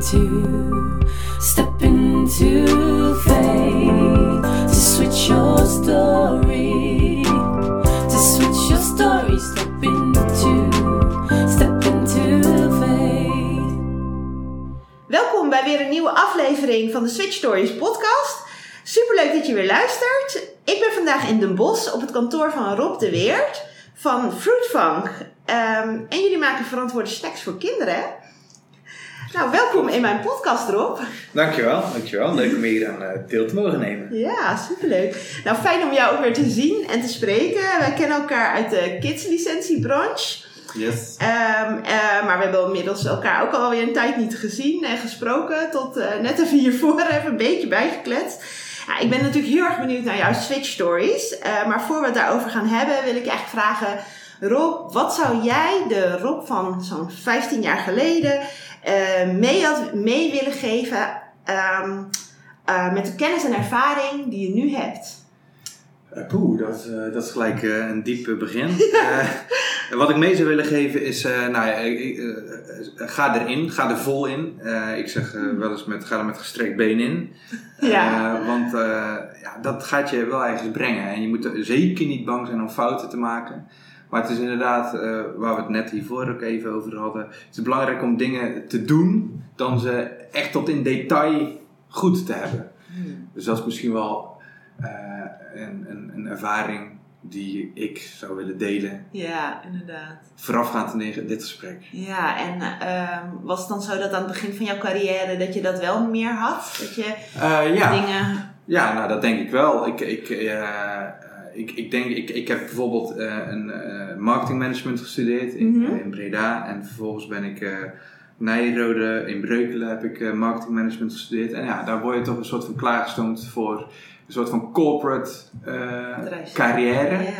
into, step into faith to switch your story, to switch your story, step into, step. Welkom bij weer een nieuwe aflevering van de Switch Stories podcast. Superleuk dat je weer luistert. Ik ben vandaag in Den Bosch op het kantoor van Rob de Weert van Fruit Funk. Ehm, en jullie maken verantwoorde snacks voor kinderen. hè? Nou, welkom in mijn podcast, Rob. Dankjewel, dankjewel. Leuk om hier aan eh, deel te mogen nemen. Ja, superleuk. Nou, fijn om jou ook weer te zien en te spreken. Wij kennen elkaar uit de kidslicentiebranche. Yes. Ehm, eh, maar we hebben inmiddels elkaar ook alweer een tijd niet gezien en gesproken. Tot eh, net even hiervoor even een beetje bijgekletst. Ja, ik ben natuurlijk heel erg benieuwd naar jouw Switch Stories. Eh, maar voor we het daarover gaan hebben, wil ik je eigenlijk vragen... Rob, wat zou jij de Rob van zo'n 15 jaar geleden eh, mee, had, mee willen geven... ehm, eh, met de kennis en ervaring die je nu hebt? Eh, Poeh, dat, dat is gelijk een diep begin. Wat ik mee zou willen geven is, nou ja, ga erin, ga er vol in. Ik zeg wel eens met, ga er met gestrekt been in. Ja. Want ja, dat gaat je wel ergens brengen. En je moet er zeker niet bang zijn om fouten te maken. Maar het is inderdaad, eh, waar we het net hiervoor ook even over hadden. Het is belangrijk om dingen te doen dan ze echt tot in detail goed te hebben. Dus dat is misschien wel eh, een, een, een ervaring die ik zou willen delen. Ja, inderdaad. Voorafgaand aan dit gesprek. Ja, en ehm, was het dan zo dat aan het begin van jouw carrière dat je dat wel meer had? Dat je Eh, ja. dingen... ja, nou dat denk ik wel. Ik, ik, ik, ik, denk, ik, ik heb bijvoorbeeld eh, een eh marketingmanagement gestudeerd in, Mhm. in Breda. En vervolgens ben ik eh Nijrode in Breukelen heb ik eh, marketingmanagement gestudeerd. En ja, daar word je toch een soort van klaargestoomd voor een soort van corporate eh, carrière. Ja.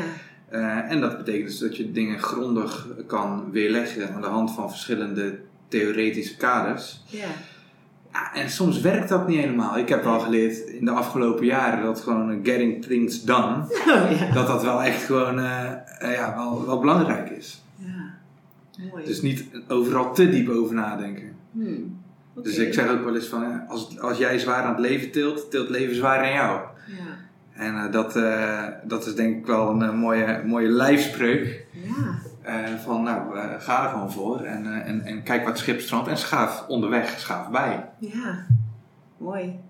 Eh, en dat betekent dus dat je dingen grondig kan weerleggen aan de hand van verschillende theoretische kaders. Ja. Ja, en soms werkt dat niet helemaal. Ik heb wel geleerd in de afgelopen jaren dat gewoon eh, getting things done, Oh, ja. dat dat wel echt gewoon eh, eh, ja, wel, wel belangrijk is. ja. Mooi. Dus niet overal te diep over nadenken. Hmm. Dus ik zeg ook wel eens van, als, als jij zwaar aan het leven tilt, tilt leven zwaar aan jou. Ja. En dat, dat is denk ik wel een mooie, mooie lijfspreuk. Ja. Eh, van nou, eh, ga er gewoon voor en, eh, en, en kijk wat schip strandt en schaaf onderweg, schaaf bij. Ja. Mooi.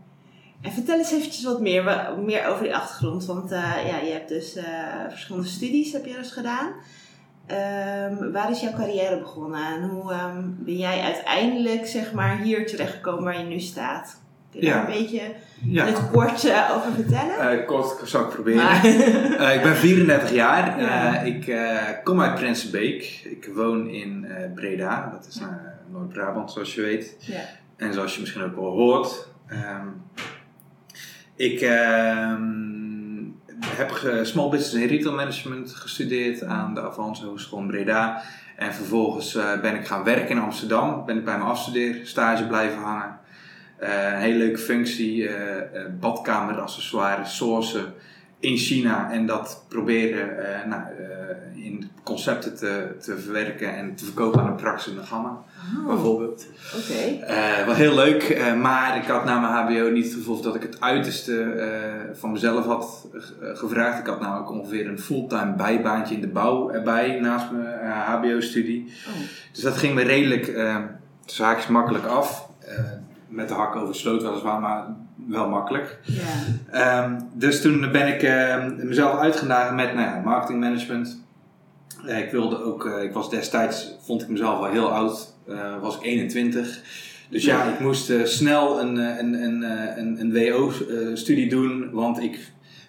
En vertel eens eventjes wat meer, meer over die achtergrond. Want ja, je hebt dus verschillende studies heb je dus gedaan. Ehm, waar is jouw carrière begonnen en hoe ehm, ben jij uiteindelijk zeg maar, hier terechtgekomen waar je nu staat? Kun je Ja. daar een beetje Ja, het kort eh, over vertellen? Eh, kort zal ik proberen. Maar- Eh, ik ben 34 jaar. Eh, Ja. ik eh, kom uit Prinsenbeek. Ik woon in eh, Breda. Dat is eh, Noord-Brabant, zoals je weet. ja. En zoals je misschien ook wel hoort. ehm, ik ehm, heb Small Business en Retail Management gestudeerd aan de Avans Hogeschool in Breda. En vervolgens eh, ben ik gaan werken in Amsterdam. Ben ik bij mijn afstudeerstage blijven hangen. Eh, een hele leuke functie. eh eh, badkameraccessoires sourcen in China. En dat proberen eh, nou, eh, in concepten te, te verwerken en te verkopen aan een praxis in de gamma. Oh, Bijvoorbeeld. Oké. Eh, wel heel leuk, eh, maar ik had na mijn HBO niet het gevoel dat ik het uiterste eh, van mezelf had eh, gevraagd. Ik had namelijk ongeveer een fulltime bijbaantje in de bouw erbij naast mijn eh, HBO-studie. Oh. Dus dat ging me redelijk eh zaakjes makkelijk af. Met de hak over de sloot weliswaar, maar wel makkelijk. Ja. Ehm, dus toen ben ik eh, mezelf uitgedaagd met nou ja, marketingmanagement. Eh, ik wilde ook, eh, ik was destijds, vond ik mezelf al heel oud, eh, was ik 21. Dus ja, ik moest snel een, een, een, een, een WO-studie doen, want ik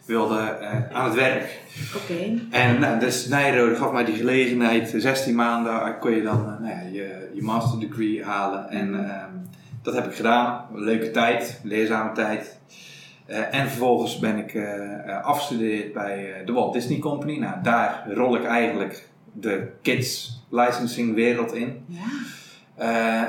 wilde aan het werk. Oké. En nou, dus Nijrode gaf mij die gelegenheid, 16 maanden kon je dan nou ja, je, je master degree halen. En ehm, dat heb ik gedaan, leuke tijd, leerzame tijd. Eh, en vervolgens ben ik eh, afgestudeerd bij de Walt Disney Company. Nou, daar rol ik eigenlijk de kids licensing wereld in. Ja.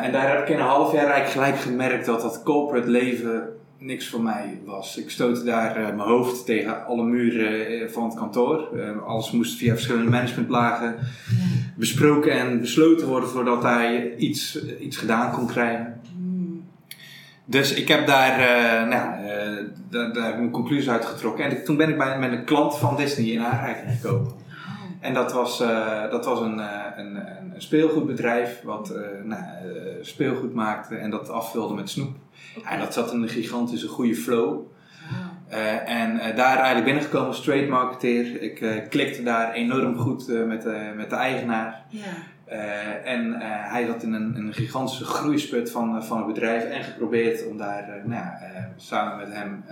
En daar heb ik in een half jaar eigenlijk gelijk gemerkt dat dat corporate leven niks voor mij was. Ik stootte daar mijn hoofd tegen alle muren van het kantoor. Alles moest via verschillende managementlagen besproken en besloten worden voordat hij iets, iets gedaan kon krijgen. Dus ik heb daar, eh, nou, eh, daar, daar heb ik mijn conclusie uit getrokken. En toen ben ik bij, met een klant van Disney in aanraking gekomen. En dat was, eh, dat was een, een, een speelgoedbedrijf wat nou, speelgoed maakte en dat afvulde met snoep. En dat zat in een gigantische goede flow. Eh, en eh, daar eigenlijk binnengekomen als trade marketeer. Ik klikte daar enorm goed met, de met de eigenaar. Ja. Eh, en eh, hij zat in een, een gigantische groeispurt van, eh, van het bedrijf en geprobeerd om daar nou samen met hem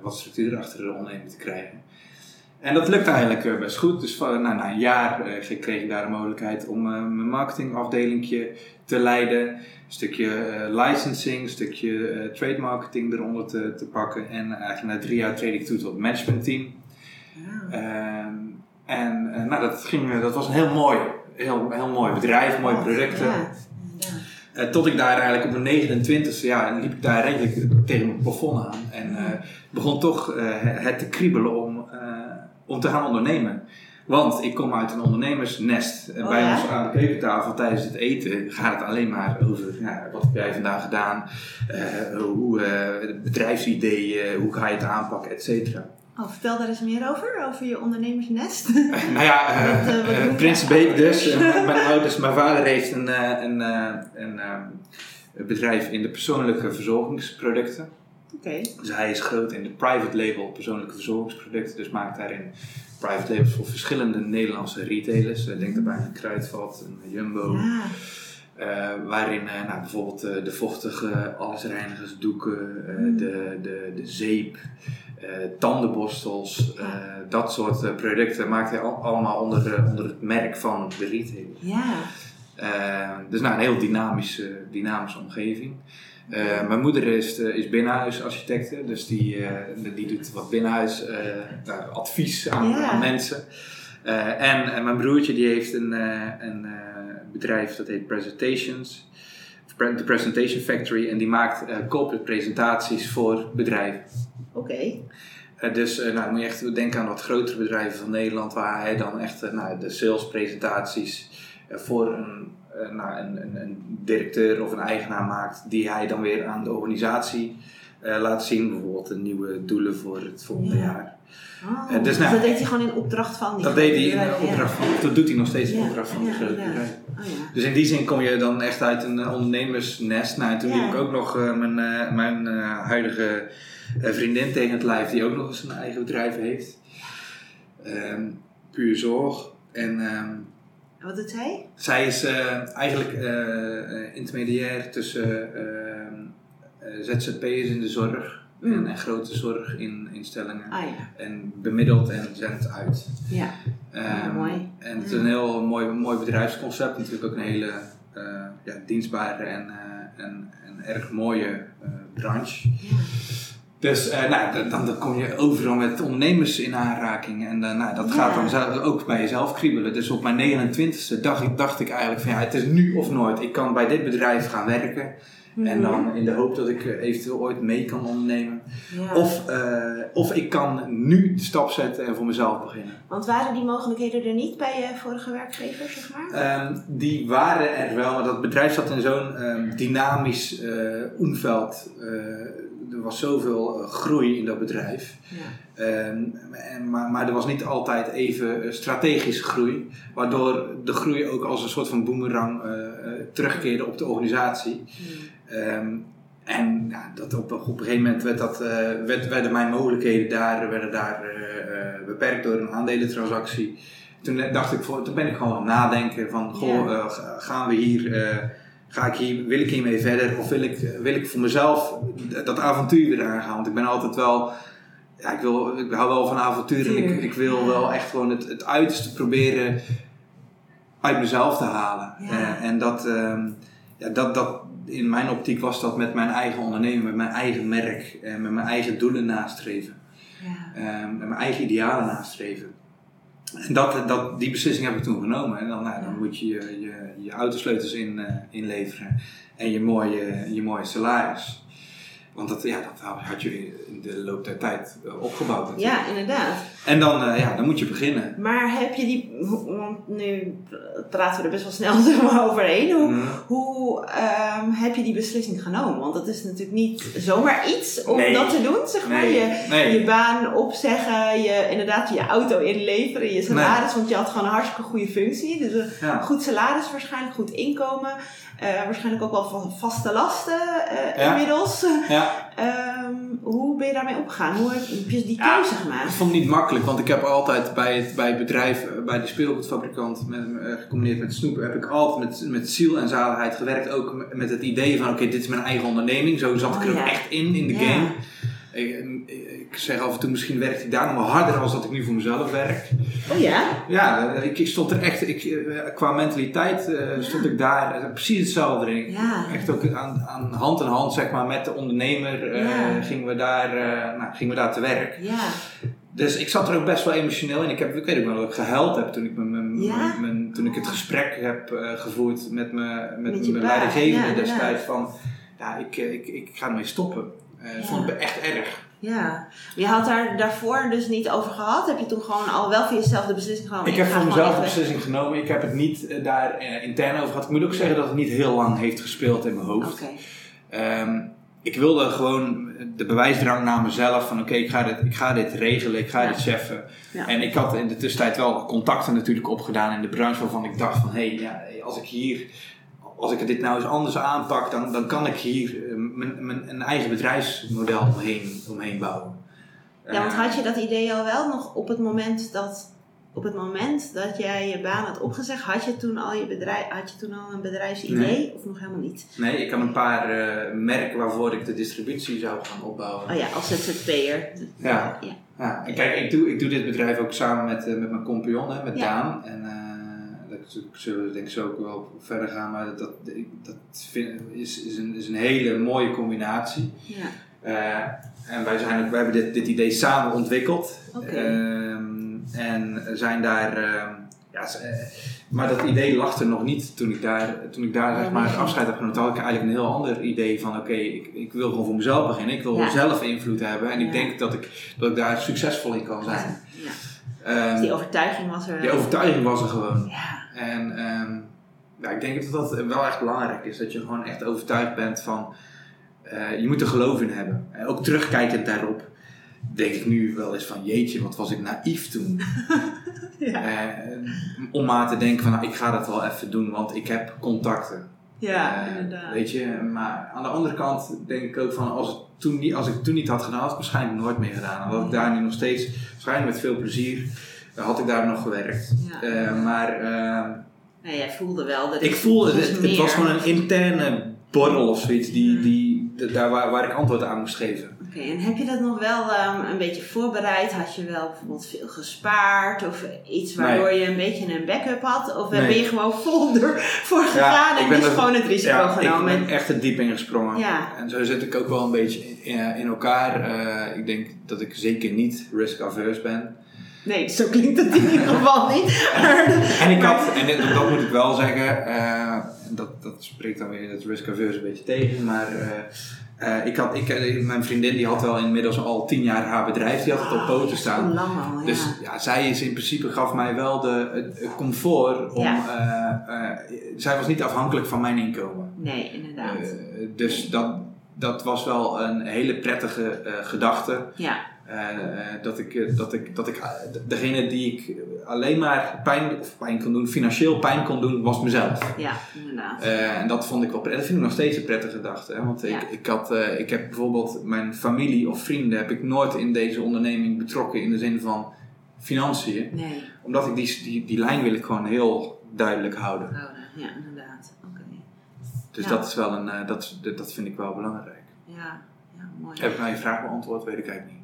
wat structuur achter de onderneming te krijgen. En dat lukte eigenlijk best goed. Dus van, nou, na een jaar kreeg ik daar de mogelijkheid om mijn marketingafdelingje te leiden. Een stukje licensing, een stukje trade marketing eronder te, te pakken. En eigenlijk na drie jaar treed ik toe tot het managementteam. Ja. Ehm, en nou, dat, ging, dat was een heel mooi, heel, heel mooi bedrijf, mooie inderdaad. Eh, tot ik daar eigenlijk op mijn 29e, ja, liep ik daar redelijk tegen mijn plafond aan. En eh, begon toch eh, het te kriebelen om, om te gaan ondernemen. Want ik kom uit een ondernemersnest. En Oh, bij ja? ons aan de keukentafel tijdens het eten gaat het alleen maar over ja, wat heb jij vandaag gedaan, hoe, het bedrijfsidee, eh, hoe ga je het aanpakken, et cetera. Oh, vertel daar eens meer over, over je ondernemersnest. Nou ja, eh, eh, eh? Prins Beek dus. Mijn ouders, mijn vader heeft een, een, een, eh, bedrijf in de persoonlijke verzorgingsproducten. Oké. Dus hij is groot in de private label persoonlijke verzorgingsproducten. Dus maakt daarin private labels voor verschillende Nederlandse retailers. Denk daarbij aan Kruidvat, een Jumbo. Ja. Waarin nou, bijvoorbeeld de vochtige allesreinigers, doeken, Mm. de, de, de zeep, tandenborstels, eh, dat soort eh, producten maakt hij al- allemaal onder, eh, onder het merk van de retailer. Ja. Eh, dus nou, een heel dynamische, dynamische omgeving. Eh, mijn moeder is, eh, is binnenhuisarchitecte, dus die, eh, die doet wat binnenhuis eh, nou, advies aan, aan mensen. Eh, en, en mijn broertje die heeft een, eh, een eh, bedrijf dat heet Presentations, de Presentation Factory, en die maakt eh, corporate presentaties voor bedrijven. Oké. Eh, dus eh, nou, moet je echt denken aan wat grotere bedrijven van Nederland, waar hij dan echt eh, nou, de salespresentaties voor een, nou, een, een, een directeur of een eigenaar maakt, die hij dan weer aan de organisatie laat zien. Bijvoorbeeld de nieuwe doelen voor het volgende Ja. jaar. Oh, dus dus nou, dat deed hij gewoon in opdracht van die Dat deed hij in opdracht van, dat doet hij nog steeds in Ja, opdracht van ja, de grote ja. bedrijven. Oh ja. Dus in die zin kom je dan echt uit een ondernemersnest. Nou, en toen liep ik ook nog mijn, mijn huidige eh, vriendin tegen het lijf, die ook nog eens een eigen bedrijf heeft. Ehm, puur zorg. En ehm, En Wat doet hij? zij is eh, eigenlijk eh, eh, intermediair tussen ehm, eh, ZZP'ers in de zorg Mm. en, en grote zorginstellingen. Ah ja. En bemiddelt en zendt uit. Ja. Ehm, Ja, mooi. En het is een heel mooi, mooi bedrijfsconcept. Natuurlijk ook een hele ja, dienstbare en, en, en erg mooie branche. ja. Dus eh, nou, dan- dan, kom je overal met ondernemers in aanraking. En eh, nou, dat Ja. gaat dan zelf- ook bij jezelf kriebelen. Dus op mijn 29e dacht ik, dacht ik eigenlijk van ja, het is nu of nooit. Ik kan bij dit bedrijf gaan werken. En Mhm. dan in de hoop dat ik eh, eventueel ooit mee kan ondernemen. Ja. Of, of ik kan nu de stap zetten en voor mezelf beginnen. Want waren die mogelijkheden er niet bij je vorige werkgever, zeg maar? Ehm, die waren er wel, maar dat bedrijf zat in zo'n ehm, dynamisch omveld. Er was zoveel eh, groei in dat bedrijf. Ja. Ehm, en, maar, maar er was niet altijd even eh, strategische groei. Waardoor de groei ook als een soort van boemerang eh, terugkeerde op de organisatie. Ehm, en ja, dat op, op een gegeven moment werd dat, werd, werden mijn mogelijkheden daar, werden daar beperkt door een aandelentransactie. Toen dacht ik, voor, toen ben ik gewoon aan het nadenken van, goh, Ja. ga- gaan we hier, ga ik hier, wil ik hiermee verder? Of wil ik, wil ik voor mezelf dat avontuur weer aangaan? Want ik ben altijd wel, ja, ik, wil, ik hou wel van avontuur en ik, ik wil wel echt gewoon het, het uiterste proberen uit mezelf te halen. Ja. Eh, en dat, ehm, ja, dat, dat, in mijn optiek was dat met mijn eigen onderneming, met mijn eigen merk, en met mijn eigen doelen nastreven. Ja. Ehm, met mijn eigen idealen nastreven. En dat, dat, die beslissing heb ik toen genomen. En dan, nou, dan moet je je, je, je autosleutels in, eh, inleveren en je mooie, je mooie salaris. Want dat, ja, dat had je in de loop der tijd eh, opgebouwd. natuurlijk. Ja, inderdaad. En dan, eh, ja, dan moet je beginnen. Maar heb je die, want nu praten we er best wel snel overheen. Hoe, Mhm. hoe ehm, heb je die beslissing genomen? Want dat is natuurlijk niet zomaar iets om Nee. dat te doen, zeg maar. Nee, Je, nee. je baan opzeggen, je, inderdaad je auto inleveren, je salaris. Want je had gewoon een hartstikke goede functie. Dus een Ja. goed salaris waarschijnlijk, goed inkomen. Eh, waarschijnlijk ook wel van vaste lasten eh, Ja. inmiddels. Ja, Ehm, hoe ben je daarmee opgegaan? Hoe heb je die Ja, keuze ik gemaakt? vond het niet makkelijk, want ik heb altijd bij het, bij het bedrijf, eh, bij de speelgoedfabrikant, met, gecombineerd met Snoep, heb ik altijd met, met ziel en zaligheid gewerkt. Ook met- het idee van, oké, dit is mijn eigen onderneming. Zo zat Oh, ik er ook echt in, in de Ja. game. Ik, ik zeg af en toe, misschien werkt hij daar nog wel harder dan dat ik nu voor mezelf werk. Oh ja? Ja, ik, ik stond er echt, ik, eh, qua mentaliteit eh, stond ik daar eh, precies hetzelfde in. Ja. Echt ook aan, aan hand in hand, zeg maar, met de ondernemer eh, Ja. gingen, we daar, eh, nou, gingen we daar te werk. Ja. Dus ik zat er ook best wel emotioneel in. Ik, heb, ik weet ook wel dat ik gehuild heb toen ik, mijn, mijn, Ja? mijn- toen ik het gesprek heb eh, gevoerd met, mijn met, mijn leidinggevende destijds. Van, ja, ik, eh, ik, ik ga ermee stoppen. Eh Ja. vond ik echt erg. Ja. Je had daar daarvoor dus niet over gehad? Heb je toen gewoon al wel voor jezelf de beslissing genomen? ik heb voor mezelf de beslissing genomen. Ik heb het niet eh, daar eh, intern over gehad. Ik moet ook zeggen dat het niet heel lang heeft gespeeld in mijn hoofd. Oké. Ehm, ik wilde gewoon de bewijsdrang naar mezelf van oké, ik, ga dit- ik ga dit regelen, ik ga Ja. dit cheffen. Ja. En ik had in de tussentijd wel contacten natuurlijk opgedaan in de branche waarvan ik dacht van hé, hey, ja, als ik hier, als ik dit nou eens anders aanpak, dan, dan kan ik hier eh, mijn, mijn, een eigen bedrijfsmodel omheen, omheen bouwen. Ja, want Eh, had je dat idee al wel nog op het moment dat... Op het moment dat jij je baan had opgezegd, had je toen al je bedrijf, had je toen al een bedrijfsidee Nee. of nog helemaal niet? Nee, ik had een paar eh, merken waarvoor ik de distributie zou gaan opbouwen. Oh ja, als ZZP'er. Ja. ja. Ja, en kijk, ik doe, ik doe dit bedrijf ook samen met, met mijn compagnon, hè, met Ja. Daan. En dat zullen we denk ik zo ook wel verder gaan, maar dat, dat, dat vind, is, is, een, is een hele mooie combinatie. Ja. Eh, en wij, zijn ook, wij hebben dit, dit idee samen ontwikkeld. Ehm, en zijn daar. ehm, ja, eh, maar dat idee lag er nog niet toen ik daar, toen ik daar zeg maar, afscheid heb genomen. Toen had ik eigenlijk een heel ander idee van: oké, ik, ik wil gewoon voor mezelf beginnen. Ik wil Ja. zelf invloed hebben. En Ja. ik denk dat ik, dat ik daar succesvol in kan zijn. Ja. Ehm, Dus die overtuiging was er die overtuiging was er gewoon. Ja. En ehm, ja, ik denk dat dat wel echt belangrijk is. Dat je gewoon echt overtuigd bent van... eh, je moet er geloof in hebben. En ook terugkijkend daarop denk ik nu wel eens van... Jeetje, wat was ik naïef toen. Ja. Eh, om maar te denken van... Nou, ik ga dat wel even doen, want ik heb contacten. Ja, Eh, inderdaad. Weet je, maar aan de andere kant denk ik ook van... Als, het toen niet, als ik het toen niet had gedaan, had ik het waarschijnlijk nooit meer gedaan. Dan had ik daar nu nog steeds, waarschijnlijk met veel plezier... had ik daar nog gewerkt. Ja. Eh, maar... ehm, Nee, jij voelde wel dat ik voelde, het het, het was gewoon een interne borrel of zoiets die, Ja. die, daar waar, waar ik antwoord aan moest geven. Oké, en heb je dat nog wel ehm, een beetje voorbereid? Had je wel bijvoorbeeld veel gespaard of iets waardoor je een beetje een backup had? Of Nee. ben je gewoon vol voor gegaan ik en dus gewoon het risico ja, genomen? ik ben echt er diep in gesprongen. Ja. En zo zit ik ook wel een beetje in, in elkaar. Eh, ik denk dat ik zeker niet risk-averse ben. Nee, zo klinkt het in ieder geval niet. En ik had, en dit- dat moet ik wel zeggen, eh, dat, dat spreekt dan weer het risk-averse een beetje tegen, maar eh, eh, ik had, ik, mijn vriendin die had wel inmiddels al tien jaar haar bedrijf, die had het op poten staan. Lang al, ja. Dus ja, zij is in principe gaf mij wel de, het, comfort om. Ja. zij was niet afhankelijk van mijn inkomen. nee, inderdaad. Dus dat, dat was wel een hele prettige gedachte. ja, dat ik, eh, dat ik, dat ik eh, d- degene die ik alleen maar pijn, of pijn kon doen, financieel pijn kon doen, was mezelf. ja, inderdaad. Eh, en dat vond ik wel prettig. Dat vind ik nog steeds een prettige gedachte. Hè? Want Ja. ik, ik, had, eh, ik heb bijvoorbeeld mijn familie of vrienden heb ik nooit in deze onderneming betrokken in de zin van financiën nee, omdat ik die, die, die lijn wil ik gewoon heel duidelijk houden. houden. Ja, inderdaad. Oké. Dus Ja. dat is wel een, eh, dat, dat- dat vind ik wel belangrijk. Ja, ja, mooi. Heb ik nou je vraag beantwoord? Weet ik eigenlijk niet.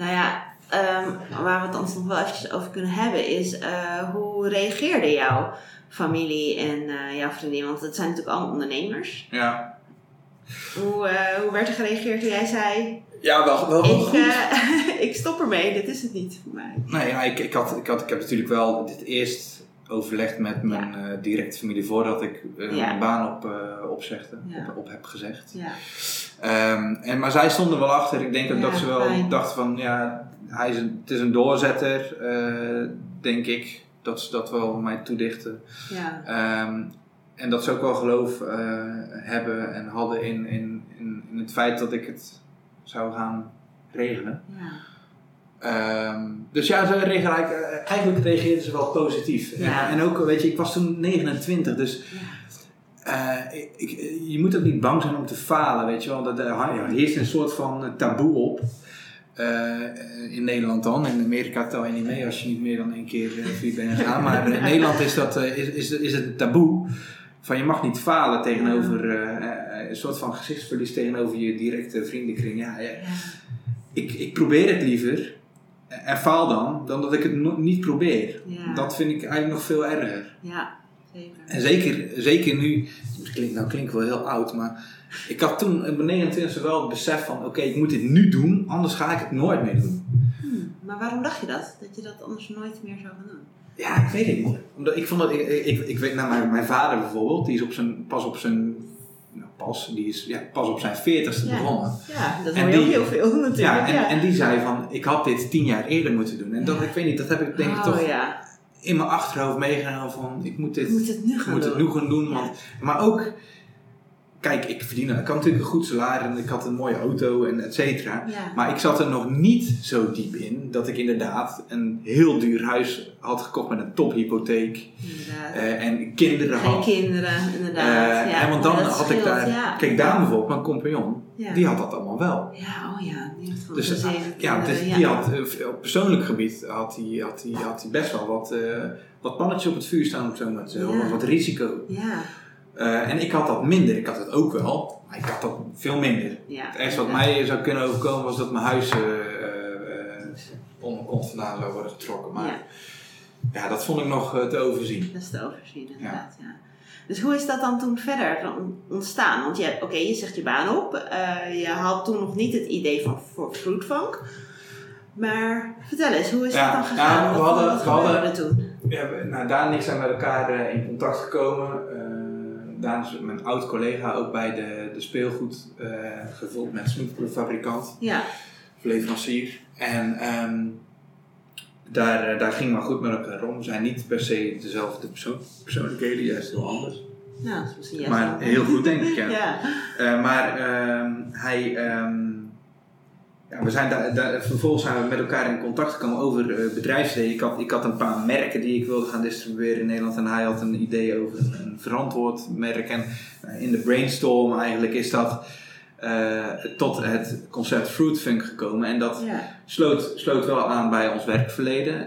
Nou ja, ehm, waar we het anders nog wel eventjes over kunnen hebben is eh, hoe reageerde jouw familie en eh, jouw vriendin? Want het zijn natuurlijk allemaal ondernemers. Ja, Hoe, eh, hoe werd er gereageerd toen jij zei: ja wel, wel, wel ik, goed. ik stop ermee, dit is het niet voor mij. Nee, ja, ik, ik, had, ik, had, ik heb natuurlijk wel dit eerst overlegd met mijn directe familie voordat ik Ja. mijn baan op, opzegde, op, op heb gezegd. Ja, Ehm, en, maar zij stonden wel achter. Ik denk Ja, dat ze wel fijn. dachten van ja, hij is een, het is een doorzetter, eh, denk ik. Dat ze dat wel mij toedichten. Ja. Ehm, en dat ze ook wel geloof eh, hebben en hadden in, in, in, in het feit dat ik het zou gaan regelen. Ja. Ehm, dus ja, ze eigenlijk, eh, eigenlijk reageerden ze wel positief. Ja. En, en ook, weet je, ik was toen 29, dus Ja. Eh, ik, je moet ook niet bang zijn om te falen, weet je wel. Dat, er heerst een soort van eh, taboe op. Eh, in Nederland dan. In Amerika tel je niet mee als je niet meer dan één keer uh, vier bent gegaan. Maar in Nederland is, dat, eh, is, is, is het een taboe. Van je mag niet falen tegenover eh, eh, een soort van gezichtsverlies tegenover je directe vriendenkring. Ja, ja, ik, ik probeer het liever en faal dan, dan dat ik het niet probeer. Ja. Dat vind ik eigenlijk nog veel erger. Ja, zeker. En zeker, zeker nu, het klinkt, nou klinkt wel heel oud, maar ik had toen in mijn 29 wel het besef van: oké, ik moet dit nu doen, anders ga ik het nooit meer doen. Hmm, Maar waarom dacht je dat? Dat je dat anders nooit meer zou gaan doen? Ja, ik weet het niet. Omdat ik vond dat, ik, ik, ik weet, nou, mijn, mijn vader bijvoorbeeld, die is op zijn, pas op zijn, nou, pas, die is ja, pas op zijn 40ste Ja. begonnen. Ja, dat En hoor je ook die- heel veel natuurlijk. Ja, en, ja. en die zei van: ik had dit tien jaar eerder moeten doen. En dat, ik weet niet, dat heb ik denk ik oh, toch ja. In mijn achterhoofd meegenomen van: ik moet dit moet het nu gaan moet doen. het nu gaan doen. Want, maar ook, kijk, ik verdien, ik had natuurlijk een goed salaris en ik had een mooie auto en et cetera. Ja. Maar ik zat er nog niet zo diep in dat ik inderdaad een heel duur huis had gekocht met een tophypotheek. Eh, en kinderen Geen had. kinderen, inderdaad. Eh, ja. en want dan had ik daar. Ja. Kijk, Daan bijvoorbeeld, mijn compagnon, die had dat allemaal wel. Ja, oh ja. Van Dus eh, ja, dus die had op persoonlijk gebied had hij had die, had die best wel wat, wat pannetjes op het vuur staan, om zo maar te zeggen. Wat risico. Ja, Eh, en ik had dat minder. Ik had het ook wel, maar ik had dat veel minder. ja. Het ergste wat mij zou kunnen overkomen was dat mijn huis onder mijn kont vandaan zou worden getrokken. Maar Ja. ja, dat vond ik nog eh, te overzien. Dat is te overzien, inderdaad. Ja. Dus hoe is dat dan toen verder ontstaan? Want oké, je zegt je baan op. eh, je had toen nog niet het idee van voor Fruitfunk. Maar vertel eens, hoe is dat dan gegaan? ja, we hadden- we hadden- toen? We- nou, Daan en ik zijn met elkaar in contact gekomen. Daan is mijn oud collega ook bij de, de speelgoed eh, gevuld met snoepfabrikant. Ja, leverancier. En ehm, daar, eh, daar ging maar goed met elkaar om. We zijn niet per se dezelfde persoon, persoonlijkheden, juist heel anders. nou, dat is misschien juist maar heel goed denk ik, ja. Ja, Eh, maar ehm, hij, ehm, ja, we zijn daar, daar, vervolgens zijn we met elkaar in contact gekomen over bedrijfsideeën. Ik had, ik had een paar merken die ik wilde gaan distribueren in Nederland en hij had een idee over een, een verantwoord merk. En eh, in de brainstorm eigenlijk is dat eh, tot het concept Fruitfunk gekomen. En dat ja, sloot, sloot wel aan bij ons werkverleden.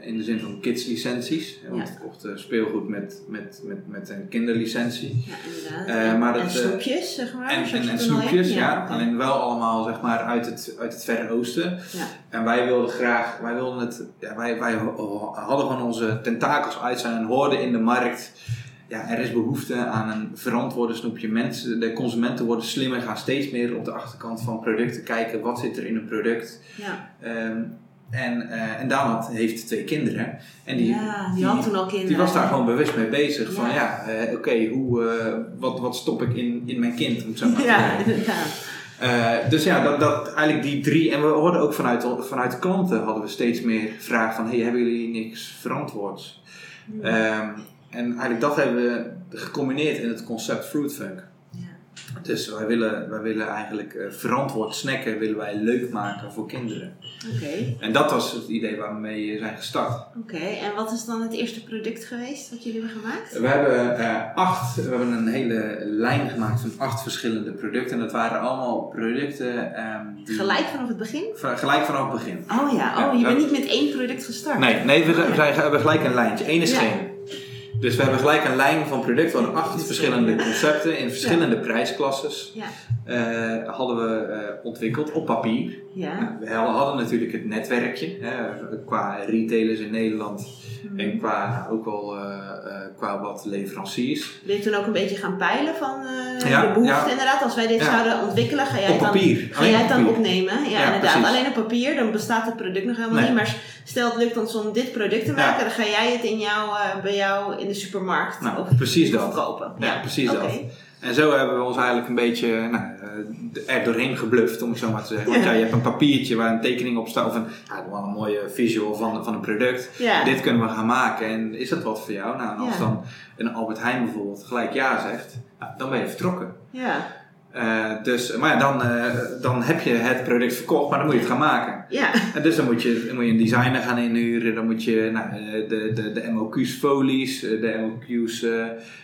Eh, in de zin van kidslicenties. Eh, Want Ja. we kochten speelgoed met, met, met, met een kinderlicentie. ja. Eh, En- maar en dat, eh, snoepjes, zeg maar. En, en, en snoepjes, ja. Alleen wel allemaal zeg maar uit het, uit het Verre Oosten. Ja. En wij wilden graag, wij wilden het, ja, wij, wij hadden gewoon onze tentakels uit zijn en hoorden in de markt. Ja, er is behoefte aan een verantwoorde snoepje. Mensen, de consumenten worden slimmer, gaan steeds meer op de achterkant van producten kijken. Wat zit er in een product? Ja. Ehm, en, eh, en Daan had, heeft twee kinderen. En die, ja, die had toen al kinderen. die was daar gewoon bewust mee bezig. Van Ja. eh, oké, hoe, eh, wat, wat stop ik in, in mijn kind? Om zo maar te Ja, inderdaad. Dus ja, dat, dat, eigenlijk die drie. En we hoorden ook vanuit, vanuit de klanten hadden we steeds meer vragen van... Hey, hebben jullie niks verantwoords? Ehm, en eigenlijk dat hebben we gecombineerd in het concept Fruitfunk. Ja. Dus wij willen, wij willen eigenlijk eh, verantwoord snacken willen wij leuk maken voor kinderen. Oké, En dat was het idee waarmee we zijn gestart. oké. En wat is dan het eerste product geweest wat jullie hebben gemaakt? We hebben eh, acht, we hebben een hele lijn gemaakt van acht verschillende producten. En dat waren allemaal producten ehm, die- Gelijk vanaf het begin? van- gelijk vanaf het begin. Oh ja, Ja, oh, je bent niet met één product gestart. Nee, nee we, zijn, we zijn- we hebben gelijk een lijntje. Eén is Ja. geen. Dus we hebben gelijk een lijn van producten. We hadden acht verschillende concepten in verschillende prijsklasses. Ja. eh, hadden we eh, ontwikkeld op papier. Ja. We hadden natuurlijk het netwerkje hè, qua retailers in Nederland Mhm. en qua ook wel eh, eh, qua wat leveranciers. Ben je toen ook een beetje gaan peilen van eh, Ja, de behoefte ja. inderdaad? Als wij dit zouden ontwikkelen, ga jij Op dan, papier. ga jij het dan opnemen? Ja, inderdaad. precies. Alleen op papier, dan bestaat het product nog helemaal Nee. niet. Maar stel het lukt ons om dit product te maken, dan ga jij het in jou, eh, bij jou in de supermarkt Nou, of precies dat. verkopen. Ja, precies dat. En zo hebben we ons eigenlijk een beetje nou, eh, er doorheen gebluft, om het zo maar te zeggen. Want ja, je hebt een papiertje waar een tekening op staat, of een, ja, wel een mooie visual van, van een product. Ja. Dit kunnen we gaan maken en is dat wat voor jou? Nou, en als Ja. dan een Albert Heijn bijvoorbeeld gelijk ja zegt, nou, dan ben je vertrokken. Ja. Eh, dus, maar ja, dan, eh, dan heb je het product verkocht, maar dan moet je het gaan maken. Ja. En dus dan moet je, dan moet je een designer gaan inhuren, dan moet je nou, eh, de, de, de MOQ's folies, de MOQ's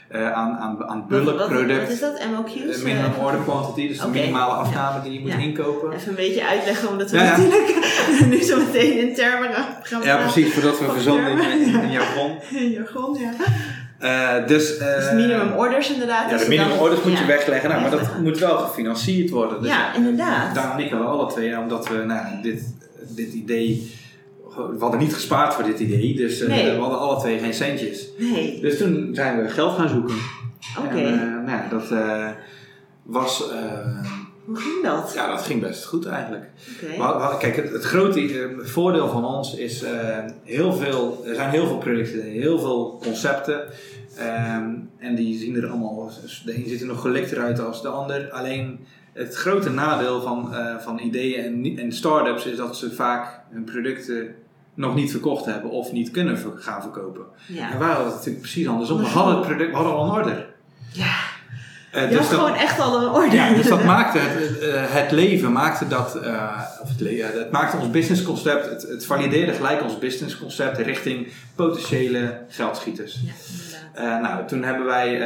eh, aan, aan, aan bulkproduct. wat is dat? MOQ's? Minimum order quantity, dus de minimale afname die je moet Ja. inkopen. Even een beetje uitleggen, omdat we natuurlijk nu zo meteen in termen gaan Ja, precies, voordat we in, termen. in, in jargon. In jargon, ja. Eh, dus, eh, Dus minimum orders inderdaad. Ja, is de minimum orders moet je wegleggen, nou, maar dat moet wel gefinancierd worden. Dus Ja, inderdaad. Daan en ik hadden alle twee, omdat we nou, dit, dit idee, we hadden niet gespaard voor dit idee, dus eh, Nee. we hadden alle twee geen centjes. Nee, Dus toen zijn we geld gaan zoeken. oké. Eh, nou, dat eh, was, eh, ging dat? ja, dat ging best goed eigenlijk. Hadden- kijk, het, het grote eh, voordeel van ons is eh, heel veel, er zijn heel veel producten, heel veel concepten. ehm, en die zien er allemaal, de een ziet er nog gelikter uit als de ander. Alleen het grote nadeel van, eh, van ideeën en, en start-ups is dat ze vaak hun producten nog niet verkocht hebben of niet kunnen gaan verkopen. Ja. En wij hadden het natuurlijk precies andersom. We hadden het product, we hadden al een order. Ja. Eh, Je dus had dat- gewoon echt al een orde. ja, dus dat maakte het, eh, het leven, maakte dat, eh, of het, maakte ons businessconcept, het, het valideerde gelijk ons businessconcept richting potentiële geldschieters. Ja, nou, toen hebben wij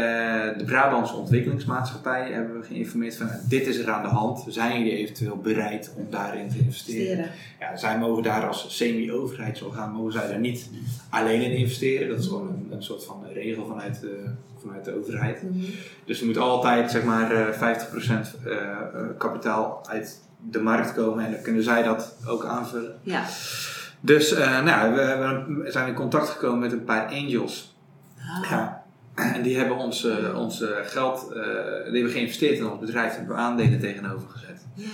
de Brabantse Ontwikkelingsmaatschappij hebben we geïnformeerd van nou, dit is er aan de hand. Zijn jullie eventueel bereid om daarin te investeren? Investeren. Ja, zij mogen daar als semi-overheidsorgaan mogen zij daar niet alleen in investeren. Dat is gewoon een, een soort van regel vanuit de, vanuit de overheid. Mhm. Dus er moet altijd zeg maar eh, 50% eh, eh, kapitaal uit de markt komen en dan kunnen zij dat ook aanvullen. Ja. Dus eh, nou, we, zijn in contact gekomen met een paar angels. Ah. Ja. En die hebben ons, eh, ons eh, geld, eh, die hebben geïnvesteerd in ons bedrijf en hebben aandelen tegenover gezet. Ja.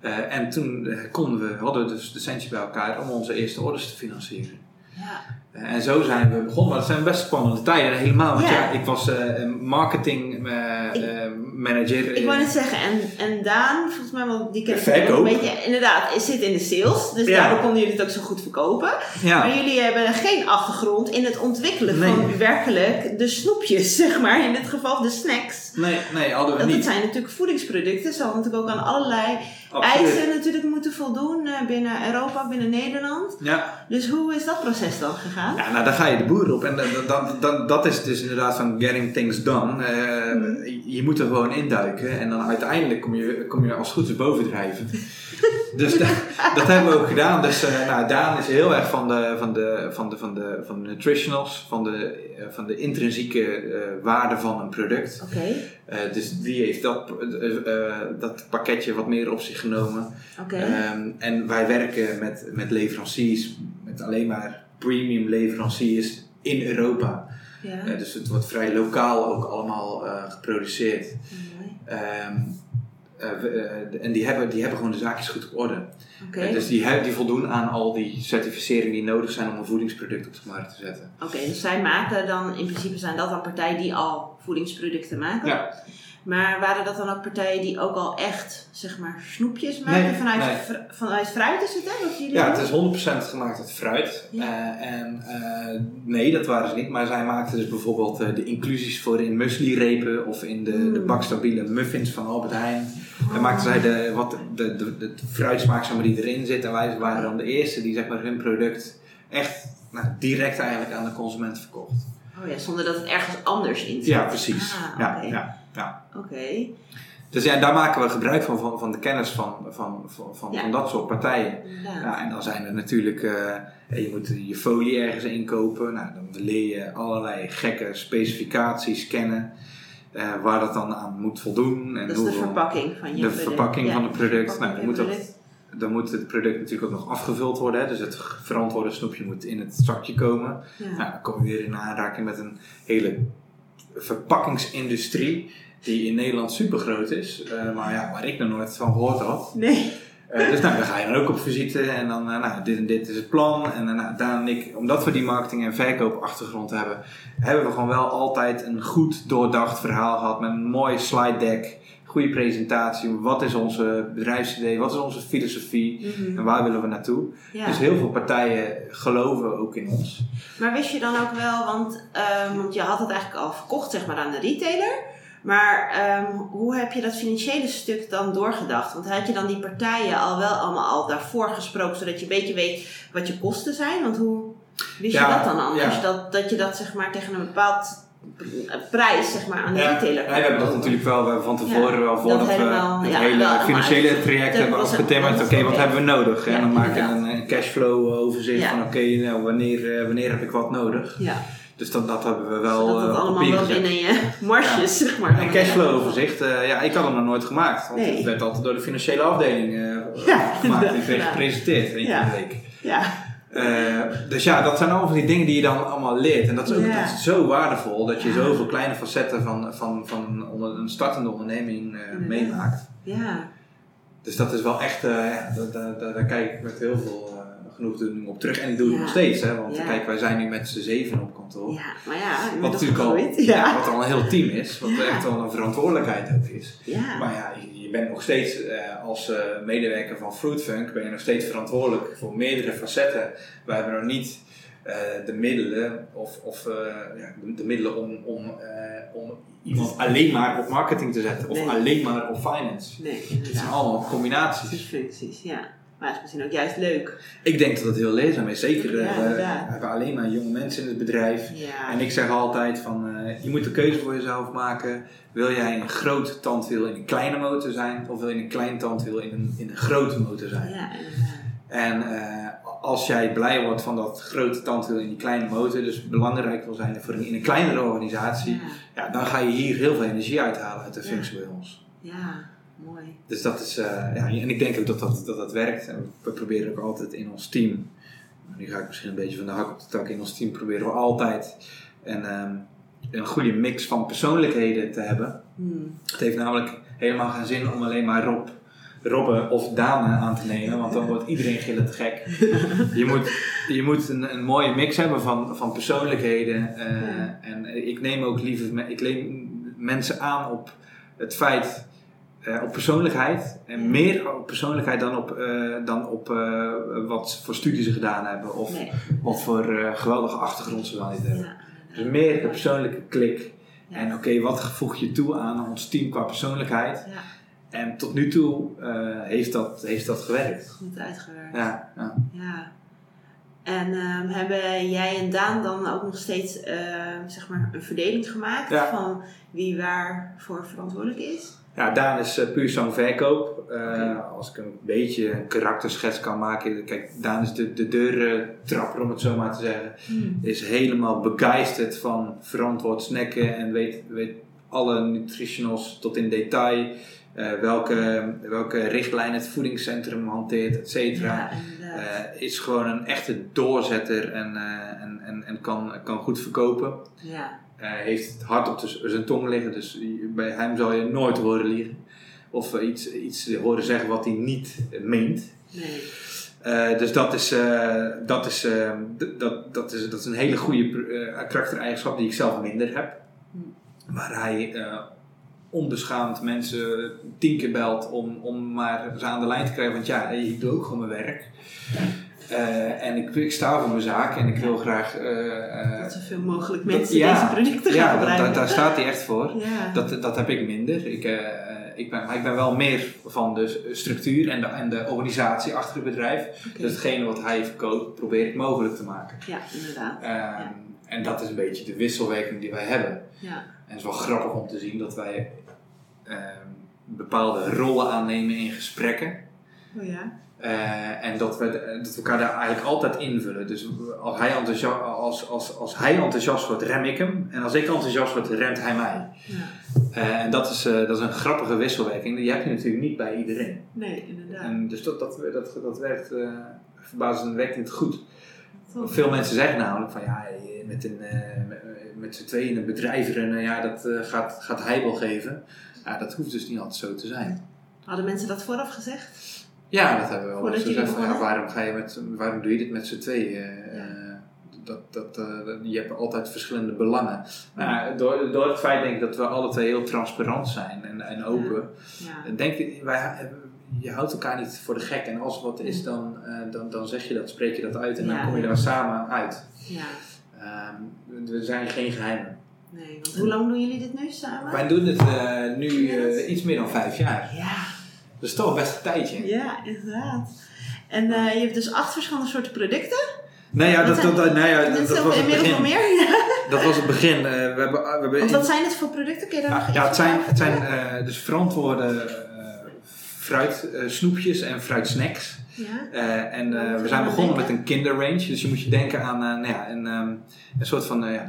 Eh, en toen eh, konden we, hadden we dus de centje bij elkaar om onze eerste orders te financieren. Ja. En zo zijn we begonnen, maar dat zijn best spannende tijden. Helemaal, want Ja. ja, ik was eh, marketing eh, Ik- eh, manager. Ik wou net zeggen, en, en Daan, volgens mij, want die ken ik Verkoop. ook een beetje, inderdaad, zit in de sales. Dus Ja. daardoor konden jullie het ook zo goed verkopen. ja. Maar jullie hebben geen achtergrond in het ontwikkelen Nee. van werkelijk de snoepjes, zeg maar. In dit geval de snacks. Nee, nee, hadden we het niet. zijn natuurlijk voedingsproducten. Ze hadden natuurlijk ook aan allerlei. Eisen natuurlijk moeten voldoen eh, binnen Europa, binnen Nederland. Ja. Dus hoe is dat proces dan gegaan? ja, nou dan ga je de boer op. En dan, dan, dan, dat is dus inderdaad van getting things done. Eh, Mhm. Je moet er gewoon induiken. En dan uiteindelijk kom je, kom je als goed is bovendrijven. dus dat, dat hebben we ook gedaan. Dus eh, nou, Daan is heel erg van de, van de, van de, van de, van de nutritionals. Van de, van de intrinsieke waarde van een product. Oké, Eh, dus die heeft dat, eh, eh, dat pakketje wat meer op zich genomen. Ehm, en wij werken met, met leveranciers, met alleen maar premium leveranciers in Europa. ja, dus het wordt vrij lokaal ook allemaal geproduceerd. Ehm, eh, we- eh, en die hebben, die hebben gewoon de zaakjes goed op orde. Dus die, die voldoen aan al die certificeringen die nodig zijn om een voedingsproduct op de markt te zetten. Oké, dus zij maken dan, in principe zijn dat dan partijen die al voedingsproducten maken. Ja. Maar waren dat dan ook partijen die ook al echt, zeg maar, snoepjes maken? Nee, vanuit, nee. fr- vanuit fruit is het, hè? Wat jullie Ja, doen? het is 100% gemaakt uit fruit. Ja. Eh, en eh, nee, dat waren ze niet. Maar zij maakten dus bijvoorbeeld eh, de inclusies voor in muesli-repen of in de, de Mm. bakstabiele muffins van Albert Heijn. Dan maakten zij de, wat, de, de, de, fruitsmaak zeg maar, die erin zit. En wij waren dan de eerste die zeg maar, hun product echt nou, direct eigenlijk aan de consument verkocht. Oh ja, zonder dat het ergens anders in zit. Ja, precies. Ah, ja, ja, ja. Oké. Dus ja, daar maken we gebruik van, van, van de kennis van, van, van, van, Ja. van dat soort partijen. Ja, en dan zijn er natuurlijk, eh, je moet je folie ergens inkopen. Nou, dan leer je allerlei gekke specificaties kennen. eh, waar dat dan aan moet voldoen. En dat is de verpakking van je de product. verpakking Ja, van het product. Nou, dan moet, dat. Dan moet het product natuurlijk ook nog afgevuld worden. Hè? Dus het verantwoorde snoepje moet in het zakje komen. Ja. Nou, dan kom je weer in aanraking met een hele verpakkingsindustrie. Die in Nederland super groot is. eh, maar ja, waar ik nog nooit van gehoord had. Nee. Eh, dus nou, dan ga je dan ook op visite en dan, eh, nou, dit en dit is het plan. En nou, Daan en ik, omdat we die marketing- en verkoopachtergrond hebben, hebben we gewoon wel altijd een goed doordacht verhaal gehad met een mooi slide deck, goede presentatie. Wat is onze bedrijfsidee, wat is onze filosofie Mhm. en waar willen we naartoe? Ja. Dus heel veel partijen geloven ook in ons. Maar wist je dan ook wel, want, ehm, want je had het eigenlijk al verkocht zeg maar, aan de retailer. Maar ehm, hoe heb je dat financiële stuk dan doorgedacht? Want had je dan die partijen al wel allemaal al daarvoor gesproken, zodat je een beetje weet wat je kosten zijn? Want hoe wist Ja, je dat dan anders? ja. Dat, dat je dat zeg maar tegen een bepaald prijs zeg maar, aan de Ja, retailer ja, we hebben dat natuurlijk wel we hebben van tevoren Ja, wel voordat dat we helemaal, het ja, hele financiële traject dat hebben afgetimmerd. dat Oké, wat hebben we nodig? En dan maak je inderdaad. een, cashflow overzicht van oké, nou, wanneer, eh, wanneer heb ik wat nodig? Ja, Dus dat, dat hebben we wel zodat het eh, allemaal wel binnen je marges zeg maar. Een cashflow overzicht, eh, ja, ik had hem nog nooit gemaakt. Want Nee. het werd altijd door de financiële afdeling Ja, gemaakt en gepresenteerd één keer in de week. Ja, Eh, dus ja, dat zijn allemaal van die dingen die je dan allemaal leert. En dat is ook dat is zo waardevol dat je zoveel kleine facetten van, van, van onder- een startende onderneming eh, meemaakt. ja. Dus dat is wel echt, eh, ja, daar, kijk ik met heel veel genoegdoening op terug. En ik doe het Ja. nog steeds, hè, want Ja. kijk, wij zijn nu met z'n zeven op kantoor. ja, maar ja, Wat natuurlijk al, wat al een heel team is, wat echt wel een verantwoordelijkheid ook is. Maar ja, je, je bent nog steeds eh, als eh, medewerker van Fruitfunk, ben je nog steeds verantwoordelijk voor meerdere facetten. Wij hebben nog niet eh, de middelen, of, of ja, de, de middelen om, om, om iemand alleen maar op marketing te zetten, of Nee. alleen maar op finance. Nee, Het zijn allemaal combinaties. functies, ja. Maar het is misschien ook juist leuk. Ik denk dat het heel leerzaam is. Zeker, eh, we hebben alleen maar jonge mensen in het bedrijf. Ja. En ik zeg altijd van, eh, je moet de keuze voor jezelf maken. Wil jij een groot tandwiel in een kleine motor zijn? Of wil je een klein tandwiel in een, in een grote motor zijn? Ja. En eh, als jij blij wordt van dat grote tandwiel in die kleine motor, dus belangrijk wil zijn voor een, in een kleinere organisatie, Ja, dan ga je hier heel veel energie uithalen uit de functie bij ons. ja, mooi. Dus dat is, eh, ja, en ik denk ook dat dat, dat dat werkt. En we proberen ook altijd in ons team, nu ga ik misschien een beetje van de hak op de tak, in ons team proberen we altijd een, ehm, een goede mix van persoonlijkheden te hebben. Hmm. Het heeft namelijk helemaal geen zin om alleen maar Rob, Robben of Daan aan te nemen, want dan wordt iedereen gillend gek. Je moet, je moet een, een mooie mix hebben van, van persoonlijkheden. eh, Ja. En ik neem ook liever ik neem mensen aan op het feit, eh, op persoonlijkheid. En meer op persoonlijkheid dan op, eh, dan op eh, wat voor studies ze gedaan hebben of Nee. wat voor geweldige achtergrond ze wel niet hebben. Ja, Dus meer de persoonlijke klik. Ja. En oké, wat voeg je toe aan ons team qua persoonlijkheid? Ja, En tot nu toe heeft, dat, heeft dat gewerkt. goed uitgewerkt. Ja, ja. En ehm, hebben jij en Daan dan ook nog steeds ehm, zeg maar een verdeling gemaakt van wie waarvoor verantwoordelijk is? Ja Daan is eh, puur zo'n verkoop. Eh. Als ik een beetje een karakterschets kan maken. Kijk, Daan is de, de deurtrapper om het zo maar te zeggen. Is helemaal begeisterd van verantwoord snacken en weet, weet alle nutritionals tot in detail. eh, welke, welke richtlijn het voedingscentrum hanteert, et cetera. Ja, is gewoon een echte doorzetter en, en, en, en kan, kan goed verkopen. ja. Heeft het hart op de zijn tong liggen, dus je- bij hem zal je nooit horen liegen. Of eh, iets, iets horen zeggen wat hij niet meent. Nee. Eh, dus dat is, eh, dat, is, dat, dat, is, dat is een hele goede karaktereigenschap die ik zelf minder heb. Hm. Waar hij onbeschaamd mensen tien keer belt om, om maar ze aan de lijn te krijgen. Want ja, ik doe ook gewoon mijn werk. Eh, en ik, ik sta voor mijn zaak en ik wil graag... eh, Dat zoveel mogelijk dat- mensen ja, deze producten gaan ja, dat- gebruiken. daar- daar staat hij echt voor. Ja. Dat, dat heb ik minder. Ik, ik, ben, maar ik ben wel meer van de structuur en de, en de organisatie achter het bedrijf. Oké. Dus hetgene wat hij verkoopt, probeer ik mogelijk te maken. Ja, inderdaad. Ehm, En dat is een beetje de wisselwerking die wij hebben. Ja. En het is wel grappig om te zien dat wij ehm, bepaalde rollen aannemen in gesprekken. Oh ja. Eh, en dat we, dat we elkaar daar eigenlijk altijd invullen. Dus als hij, enthousiast, als, als, als hij enthousiast wordt, rem ik hem. En als ik enthousiast word, remt hij mij. ja. Eh, en dat is, eh, dat is een grappige wisselwerking. Die heb je natuurlijk niet bij iedereen. Nee, inderdaad. En dus dat, dat, dat, dat werkt verbazingwekkend goed. Veel mensen zeggen namelijk van ja, met, een, met, met z'n tweeën een bedrijf runnen, ja, dat gaat, gaat heibel geven. Ja, dat hoeft dus niet altijd zo te zijn. Hadden mensen dat vooraf gezegd? Ja, dat hebben we wel gezegd. van, Ja, waarom, ga je met, waarom doe je dit met z'n tweeën? Eh, Ja. dat, dat, eh, je hebt altijd verschillende belangen. Maar ja, door, door het feit denk ik dat we alle twee heel transparant zijn en, en open. Ja. Denk, ik, wij, je houdt elkaar niet voor de gek. En als er wat is, dan, eh, dan, dan zeg je dat, spreek je dat uit. En Ja. dan kom je daar samen uit. ja. Ehm, we zijn geen geheimen. Nee, want hoe lang doen jullie dit nu samen? Wij doen het eh, nu eh, iets meer dan vijf jaar. Ja, Is toch best een tijdje. ja, inderdaad. En eh, je hebt dus acht verschillende soorten producten. Nou ja, Wat dat, zijn- dat, nou ja, dat, is dat was het inmiddels nog begin. meer. Ja. Dat was het begin. Eh, we hebben, we hebben Want wat zijn het voor producten? Kun je daar nog Ja, het zijn, het zijn eh, dus verantwoorde eh fruitsnoepjes en fruitsnacks. Ja. Eh, en eh, we zijn begonnen met een kinderrange. Dus je moet je denken aan eh, nou ja, een, ehm, een soort van eh, eh, eh,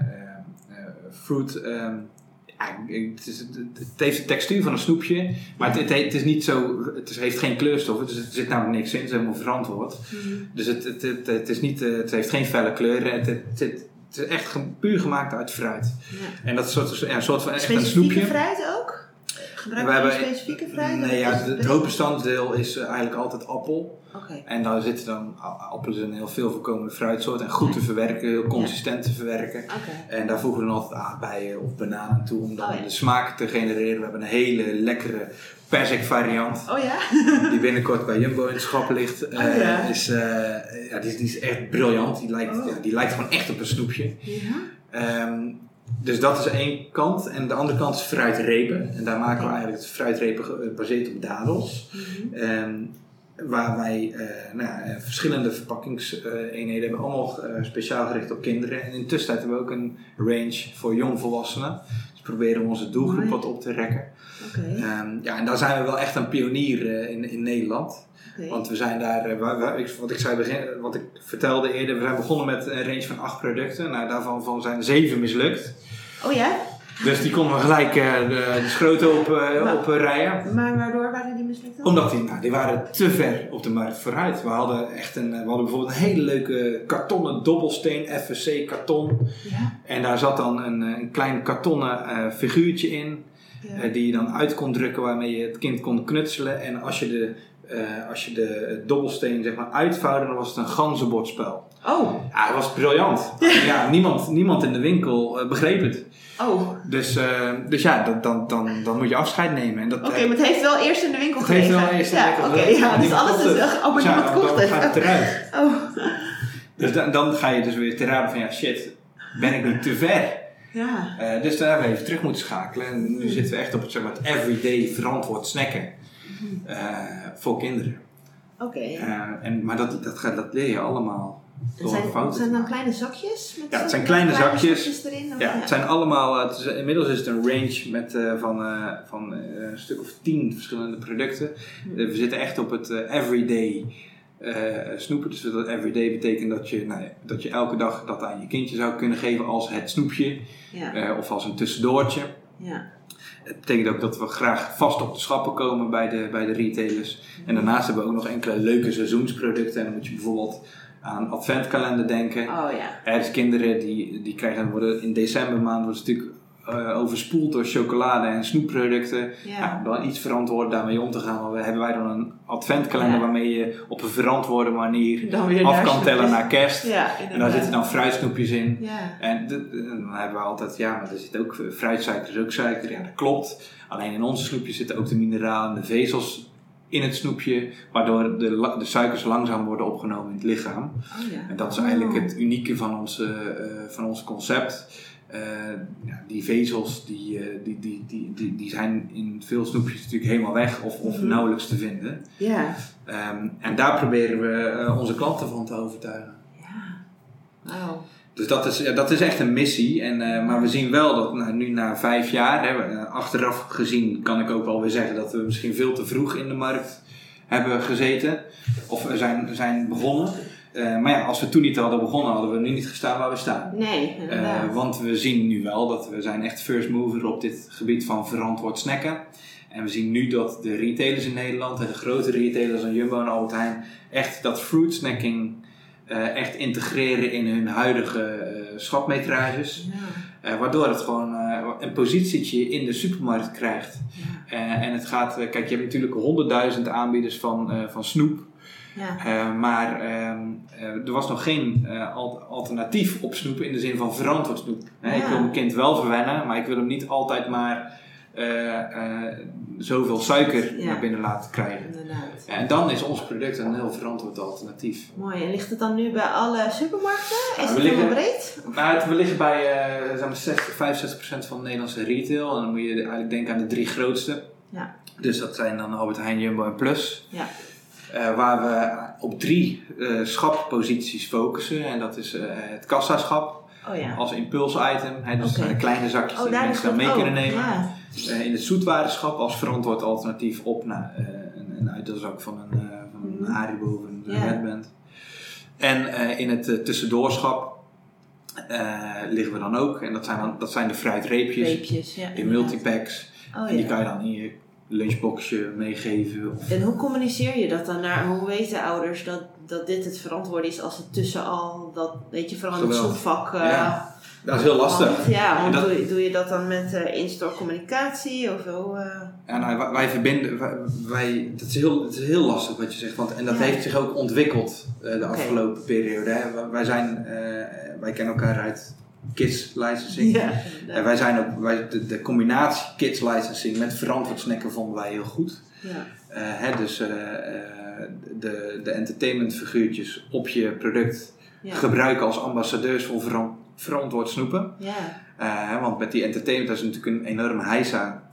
fruit. ehm, het, is, het, heeft de textuur van een snoepje, maar het, het, is niet zo, het is- heeft geen kleurstoffen, dus er zit namelijk niks in, het is helemaal verantwoord. Mhm. Dus het, het, het, is niet, eh, het heeft geen felle kleuren, het, het, is echt puur gemaakt uit fruit. Ja. En dat is een soort, ja, een soort van echt een snoepje. fruit ook? Gebruik We je hebben- specifieke fruit? Nee, ja, het, hoofdbestanddeel is eh, eigenlijk altijd appel. Oké. En daar zitten dan, a- appel is een heel veel voorkomende fruitsoort en goed te verwerken, heel consistent te verwerken. En daar voegen we dan altijd aardbeien of bananen toe om dan Oh ja. de smaak te genereren. We hebben een hele lekkere persik variant Oh ja? die binnenkort bij Jumbo in het schap ligt. Eh, Oh ja. is, eh, ja, die, die is echt briljant. Die lijkt, Oh. ja, die lijkt gewoon echt op een snoepje. Ja. Ehm, dus dat is één kant. En de andere kant is fruitrepen. En daar maken we eigenlijk het fruitrepen gebaseerd op dadels. Mhm. Ehm, waar wij eh, nou, eh, verschillende verpakkingseenheden hebben, allemaal eh, speciaal gericht op kinderen. En intussen hebben we ook een range voor jongvolwassenen. Dus proberen we onze doelgroep wat op te rekken. Ehm, ja, en daar zijn we wel echt een pionier in, in Nederland. Want we zijn daar, eh, wat ik, zei begin, wat ik vertelde eerder, we zijn begonnen met een range van acht producten. Nou, daarvan van zijn zeven mislukt. Oh ja? Dus die konden we gelijk eh, de, de schroten op, eh, Maar- op eh, rijden. Maar waardoor waren die mislukt dan? Omdat die, nou, die waren te ver op de markt vooruit. We hadden echt een, we hadden bijvoorbeeld een hele leuke kartonnen dobbelsteen, FSC karton. Ja. En daar zat dan een, eh, een klein kartonnen eh, figuurtje in. ja. eh, die je dan uit kon drukken waarmee je het kind kon knutselen. En als je de, eh, als je de dobbelsteen zeg maar uitvouwde, dan was het een ganzenbordspel. Oh. Ja, het was briljant. Ja, niemand, niemand in de winkel eh, begreep het. Oh. Dus, eh, dus ja, dat, dan, dan, dan moet je afscheid nemen. En dat, Oké, maar het heeft wel eerst in de winkel het heeft gelegen. wel eerst een ja, lekker Oké, gelegen. ja, dus alles is... het. Oh, maar Ja, niemand kocht het. gaat het eruit. Oh. Dus dan, dan ga je dus weer te raden van ja shit, ben ik niet te ver? Ja. Dus daar hebben we even terug moeten schakelen. En nu zitten we echt op het, zeg maar, het everyday verantwoord snacken voor kinderen. Oké. Eh, en, maar dat, dat, gaat- dat leer je allemaal door zijn, fouten zijn dan kleine zakjes? Met Ja, het zijn kleine zakjes. erin? of- Ja, het zijn allemaal, eh, het is, inmiddels is het een range met, eh, van, eh, van eh, een stuk of tien verschillende producten. Eh, we zitten echt op het eh, everyday eh, snoepen. Dus dat everyday betekent dat je, nou, ja, dat je elke dag dat aan je kindje zou kunnen geven als het snoepje Ja. eh, of als een tussendoortje. ja. Het betekent ook dat we graag vast op de schappen komen bij de, bij de retailers. En daarnaast hebben we ook nog enkele leuke seizoensproducten. En dan moet je bijvoorbeeld aan adventkalender denken. Oh ja. Hè, dus kinderen die, die krijgen, worden in decembermaand worden ze natuurlijk eh, overspoeld door chocolade en snoepproducten. Ja. Dan iets verantwoord daarmee om te gaan. Maar we- hebben wij dan een adventkalender Ja. waarmee je op een verantwoorde manier Dan weer af kan tellen naar kerst. Ja, En daar zitten dan fruitsnoepjes in. Ja. En de- de- dan hebben we altijd, ja, maar er zit ook eh, fruitsuiker, is ook suiker. Ja, dat klopt. Alleen in onze snoepjes zitten ook de mineralen en de vezels in het snoepje, waardoor de, de suikers langzaam worden opgenomen in het lichaam. Oh ja. En dat is eigenlijk het unieke van eh, eh, van ons concept. Eh, ja, die vezels die, eh, die, die, die, die, die zijn in veel snoepjes natuurlijk helemaal weg of, of Mhm. nauwelijks te vinden. Ja. Ehm, en daar proberen we eh, onze klanten van te overtuigen. Ja. Wauw. Dus dat is, ja, dat is echt een missie. En, maar we zien wel dat nou, nu na vijf jaar, hè, achteraf gezien kan ik ook wel weer zeggen dat we misschien veel te vroeg in de markt hebben gezeten. Of zijn, zijn begonnen. Eh, maar ja, als we toen niet hadden begonnen, hadden we nu niet gestaan waar we staan. Nee. Eh, want we zien nu wel dat we zijn echt first mover op dit gebied van verantwoord snacken. En we zien nu dat de retailers in Nederland en de grote retailers als Jumbo en Albert Heijn echt dat fruit snacking eh, echt integreren in hun huidige schapmetrages. ja. Waardoor het gewoon een positietje in de supermarkt krijgt. Ja. En het gaat, kijk, je hebt natuurlijk honderdduizend aanbieders van, van snoep. Ja. Eh, maar ehm, eh, er was nog geen eh, al- alternatief op snoep in de zin van verantwoord snoep. Ik wil mijn kind wel verwennen, maar ik wil hem niet altijd maar zoveel suiker Ja. naar binnen laten krijgen. Inderdaad. En dan is ons product een heel verantwoord alternatief. Mooi. En ligt het dan nu bij alle supermarkten? Ja, Is het liggen- breed? Maar het, we liggen bij zeg maar 60, 65% van de Nederlandse retail. En dan moet je eigenlijk denken aan de drie grootste. Ja. Dus dat zijn dan Albert Heijn, Jumbo en Plus. Ja. Eh, waar we op drie eh schapposities focussen. En dat is eh, het kassaschap Oh ja. als impulsitem. Hè, dus kleine zakjes Oh, die mensen dan mee ook. kunnen nemen. Ja. In het zoetwarenschap als verantwoord alternatief op naar een, een uitdeelzak van een, van een Mhm. Haribo of een Ja. Red Band. En in het tussendoorschap liggen we dan ook. En dat zijn, dan, dat zijn de fruitreepjes Reepjes, ja. in multipacks. Oh En die kan je dan in je lunchboxje meegeven. Of, En hoe communiceer je dat dan naar, hoe weten ouders dat, dat dit het verantwoord is als het tussen al dat, weet je, vooral in het eh, Ja, dat is heel lastig. Ja, want dat- doe, je- doe je dat dan met eh, in-store communicatie of zo? eh? Ja, nou, wij, wij verbinden, wij, wij- dat is heel, het is heel lastig wat je zegt, want, en dat Ja. heeft zich ook ontwikkeld de afgelopen periode. Hè. Wij- zijn, wij kennen elkaar uit kids licensing. Ja, En wij zijn ook, wij, de, de combinatie kids licensing met verantwoord snacken vonden wij heel goed. ja. Eh, hè, dus eh, eh, de, de entertainment figuurtjes op je product gebruiken als ambassadeurs voor veran- verantwoord snoepen. Want met die entertainment is natuurlijk een enorme heisa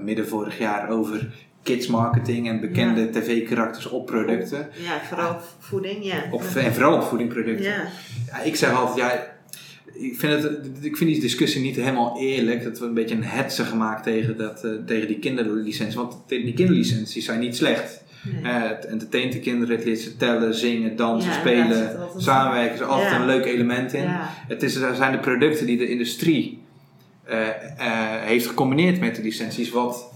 midden vorig jaar over kids marketing en bekende tv-karakters op producten. ja, vooral voeding, ja. Op, en vooral op voedingproducten. Ja, ik zeg altijd, ja, ik vind, het, ik vind die discussie niet helemaal eerlijk. Dat we een beetje een hetze gemaakt tegen, dat, eh, tegen die kinderlicenties. Want die kinderlicenties zijn niet slecht. Nee. Eh, het entertaint de kinderen, het leert ze tellen, zingen, dansen, Ja, spelen, samenwerken. Er is altijd Ja. een leuk element in. ja. Het is, zijn de producten die de industrie eh, heeft gecombineerd met de licenties, wat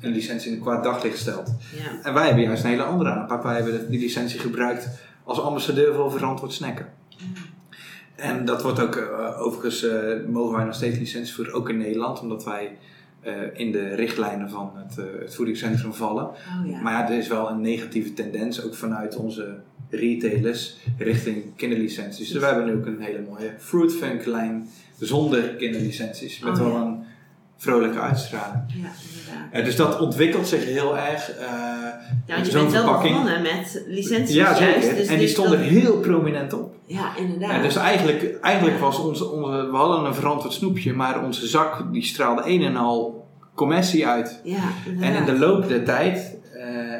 een licentie in een kwaad daglicht stelt. En wij hebben juist een hele andere aanpak. Wij hebben die licentie gebruikt als ambassadeur voor verantwoord snacken. En dat wordt ook, eh, overigens eh, mogen wij nog steeds licentie voeren, ook in Nederland, omdat wij eh, in de richtlijnen van het, het voedingscentrum vallen. Oh ja. Maar ja, er is wel een negatieve tendens, ook vanuit onze retailers, richting kinderlicenties. Dus we hebben nu ook een hele mooie Fruit Funk lijn zonder kinderlicenties, met Oh, wel ja. een vrolijke uitstraling. ja, inderdaad. Eh, dus dat ontwikkelt zich heel erg. eh, Ja, want je bent wel begonnen met licenties Ja, zeker. juist. Dus en die stonden dat- heel prominent op. Ja, inderdaad. Dus eigenlijk, eigenlijk was onze, onze, we hadden een verantwoord snoepje, maar onze zak die straalde een en al commercie uit. ja, En inderdaad. in de loop der tijd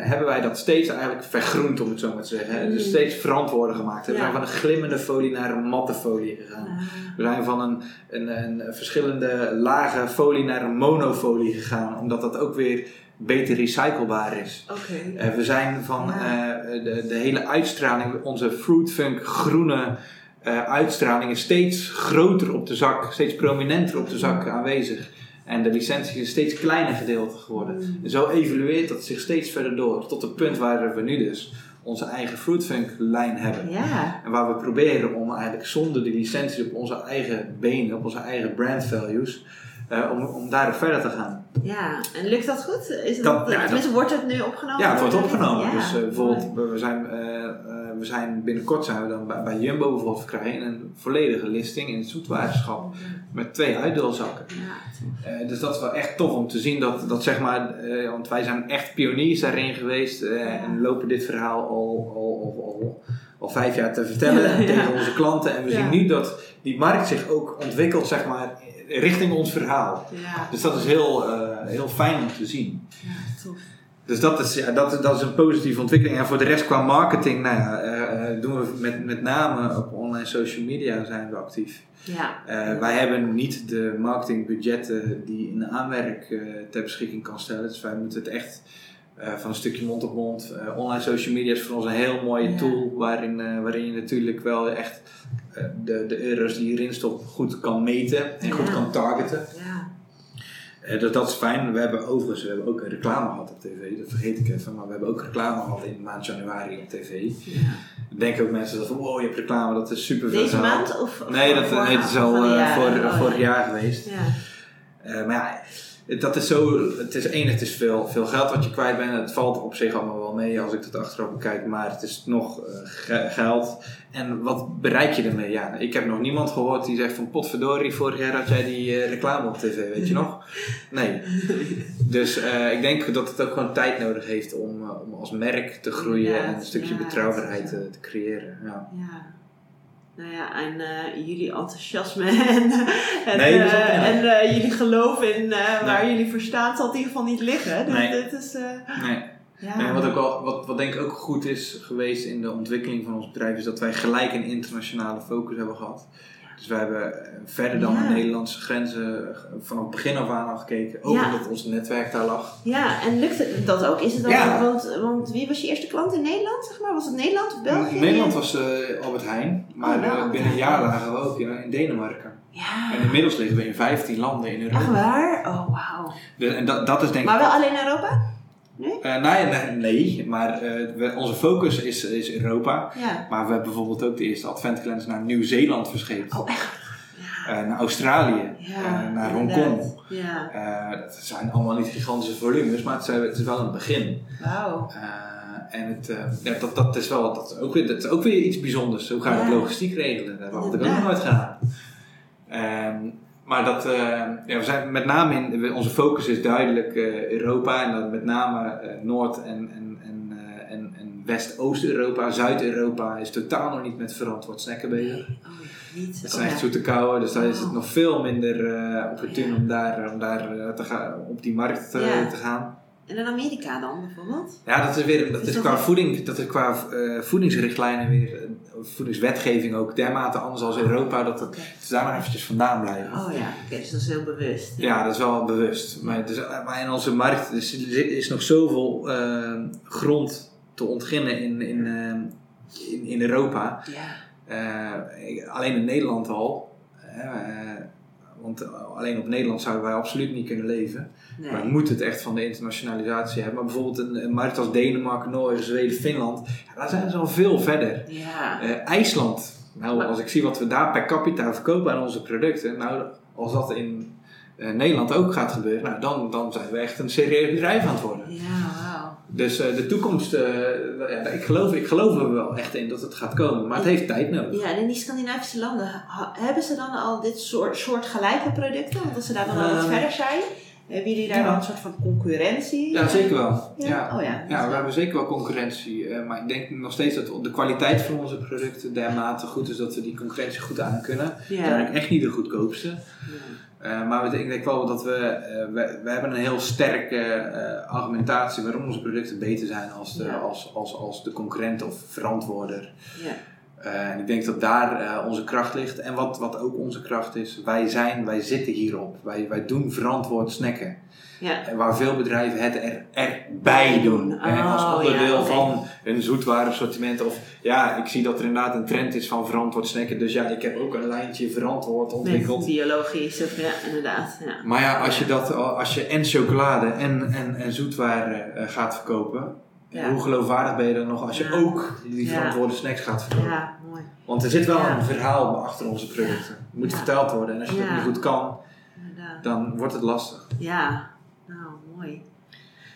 hebben wij dat steeds eigenlijk vergroend, om het zo maar te zeggen. hè. Dus Mm. steeds verantwoorder gemaakt. We Ja. zijn van een glimmende folie naar een matte folie gegaan. Ah, We zijn van een, een, een verschillende lage folie naar een monofolie gegaan, omdat dat ook weer beter recyclebaar is. Oké. Eh, we zijn van Ja. eh, de, de hele uitstraling, onze Fruit Funk groene eh, uitstraling is steeds groter op de zak, steeds prominenter op de zak aanwezig. En de licentie is steeds kleiner gedeelte geworden. Mm. En zo evolueert dat zich steeds verder door, tot het punt waar we nu dus onze eigen Fruit Funk lijn hebben. Ja, En waar we proberen om eigenlijk zonder die licenties op onze eigen benen, op onze eigen brand values, eh, om, om daar verder te gaan. ja. En lukt dat goed? Is het, Dat- ja, tenminste, wordt het nu opgenomen? Ja, het wordt opgenomen. Ja, dus eh, bijvoorbeeld, we zijn, eh, we zijn binnenkort zijn we dan bij, bij Jumbo bijvoorbeeld verkrijgen een volledige listing in het zoetwaterschap met twee uitdeelzakken. Ja, Eh, dus dat is wel echt tof om te zien dat, dat zeg maar, eh, want wij zijn echt pioniers daarin geweest eh, en lopen dit verhaal al, al, al, al, al vijf jaar te vertellen Ja. tegen onze klanten. En we zien nu dat die markt zich ook ontwikkelt, zeg maar, richting ons verhaal. Dus dat is heel, heel fijn om te zien. ja, tof. Dus dat is, ja, dat, dat is een positieve ontwikkeling. En voor de rest qua marketing, nou ja, doen we met, met name op online social media zijn we actief. Ja. Eh, wij hebben niet de marketingbudgetten die een aanwerk eh, ter beschikking kan stellen. Dus wij moeten het echt eh, van een stukje mond op mond. Eh, online social media is voor ons een heel mooie Ja. tool waarin, eh, waarin je natuurlijk wel echt eh, de, de euro's die je erin stopt goed kan meten en goed kan targeten. Ja. Eh, dus dat is fijn. We hebben overigens we hebben ook een reclame gehad op tv. Dat vergeet ik even. Maar we hebben ook reclame gehad in maand januari op tv. Ja. Denken ook mensen dat van, wow, je hebt reclame, dat is super veel Deze maand? Of, of Nee, dat, nee, het is al eh, Oh, vorig ja. jaar geweest. Ja. Eh, maar ja, dat is zo, het is één, het is veel, veel geld wat je kwijt bent. Het valt op zich allemaal wel mee als ik dat achteraf bekijk, maar het is nog eh, ge- geld. En wat bereik je ermee? Ja, ik heb nog niemand gehoord die zegt van potverdorie, vorig jaar had jij die eh, reclame op tv, weet je nog? Nee. Dus eh, ik denk dat het ook gewoon tijd nodig heeft om, om als merk te groeien Ja, en een stukje ja, betrouwbaarheid te, te creëren. Ja. Ja. Nou ja, en eh, jullie enthousiasme en, en, Nee, eh, en eh, jullie geloof in eh, waar Nee. jullie voor staan, zal het in ieder geval niet liggen. Dus Nee. dit is, eh, Nee. ja. En wat, ook wel, wat, wat denk ik ook goed is geweest in de ontwikkeling van ons bedrijf, is dat wij gelijk een internationale focus hebben gehad. Dus wij hebben eh, verder dan Ja. de Nederlandse grenzen eh, vanaf het begin af aan al gekeken. Ook Ja. omdat ons netwerk daar lag. ja, en lukte dat ook? Is het dan, Ja. want, want wie was je eerste klant in Nederland, zeg maar? Was het Nederland of België? Nederland was eh, Albert Heijn, maar Oh, binnen een jaar lagen we ook in, in Denemarken. Ja. En inmiddels liggen we in 15 landen in Echt Europa. waar? Oh, wauw. En dat, dat is denk Maar ik... wel alleen Europa? Eh, nee, nee, nee, maar eh, we- onze focus is, is Europa. Ja. Maar we hebben bijvoorbeeld ook de eerste adventkalender naar Nieuw-Zeeland verscheept. Oh, echt? Eh, naar Australië, Ja, naar. Hongkong. Ja, dat zijn allemaal niet gigantische volumes, maar het, zijn, het is wel een begin. wauw. En het, ja, dat, dat is wel dat is ook, weer, dat is ook weer iets bijzonders. Hoe ga je Ja. logistiek regelen? Dat had ik ook nog nooit gedaan. Ehm, maar dat, eh, ja, we zijn met name in, onze focus is duidelijk eh, Europa en dan met name eh, Noord- en, en, en, en, en West-Oost-Europa. Zuid-Europa is totaal nog niet met verantwoord snacken bezig. Oh, niet. Het Oh, zijn echt ja. zoete kouwen, dus daar is het Oh. nog veel minder opportun Ja. om daar, om daar te gaan, op die markt Ja. te gaan. En in Amerika dan bijvoorbeeld? Ja, dat is weer dat Is qua, voeding, dat is qua eh, voedingsrichtlijnen weer, eh, voedingswetgeving ook dermate anders als Europa, dat het, dus daar nog eventjes vandaan blijven. Oh ja, oké, dus dat is heel bewust. Ja, dat is wel bewust. Maar, het is, maar in onze markt is, er is nog zoveel eh, grond te ontginnen in, in, eh, in, in Europa. Ja. Eh, alleen in Nederland al. Eh, want alleen op Nederland zouden wij absoluut niet kunnen leven. Nee. Maar we moeten het echt van de internationalisatie hebben. Maar bijvoorbeeld een, een markt als Denemarken, Noorwegen, Zweden, Finland. Ja, daar zijn ze al veel verder. Ja. Eh, IJsland. Nou, Maar- als ik zie wat we daar per capita verkopen aan onze producten. Nou, als dat in eh, Nederland ook gaat gebeuren. Nou, dan, dan zijn we echt een serieus bedrijf aan het worden. Ja. Dus eh, de toekomst, eh, ja, ik, geloof, ik geloof er wel echt in dat het gaat komen. Maar het heeft tijd nodig. Ja, en in die Scandinavische landen, hebben ze dan al dit soort, soort gelijke producten? Want als ze daar dan al wat Eh, verder zijn, hebben jullie daar ja. wel een soort van concurrentie? Ja, zeker wel. Ja? Ja. Oh ja. Ja, we hebben zeker wel concurrentie. eh, maar ik denk nog steeds dat de kwaliteit van onze producten dermate goed is dat we die concurrentie goed aan kunnen. We zijn Ja. echt niet de goedkoopste. Eh, maar we- ik denk wel dat we, eh, we, we hebben een heel sterke eh, argumentatie waarom onze producten beter zijn als de, Ja. als, als, als de concurrent of verantwoorder. Ja. Eh, en ik denk dat daar eh, onze kracht ligt. En wat, wat ook onze kracht is, wij zijn, wij zitten hierop. Wij, wij doen verantwoord snacken. Ja. Waar veel bedrijven het er, erbij doen. hè, als Oh, onderdeel ja, van hun zoetwarenassortiment. Of ja, ik zie dat er inderdaad een trend is van verantwoord snacken. Dus ja, ik heb ook een lijntje verantwoord Met ontwikkeld. biologisch, of ja, inderdaad. Ja. Maar ja, als je, dat, als je en chocolade en, en, en zoetwaren eh, gaat verkopen. Hoe geloofwaardig ben je dan nog als je ook die verantwoorde snacks gaat verkopen? ja, mooi. Want er zit wel een verhaal achter onze producten. Het moet verteld worden. En als je dat niet goed kan, dan wordt het lastig. Ja, nou mooi.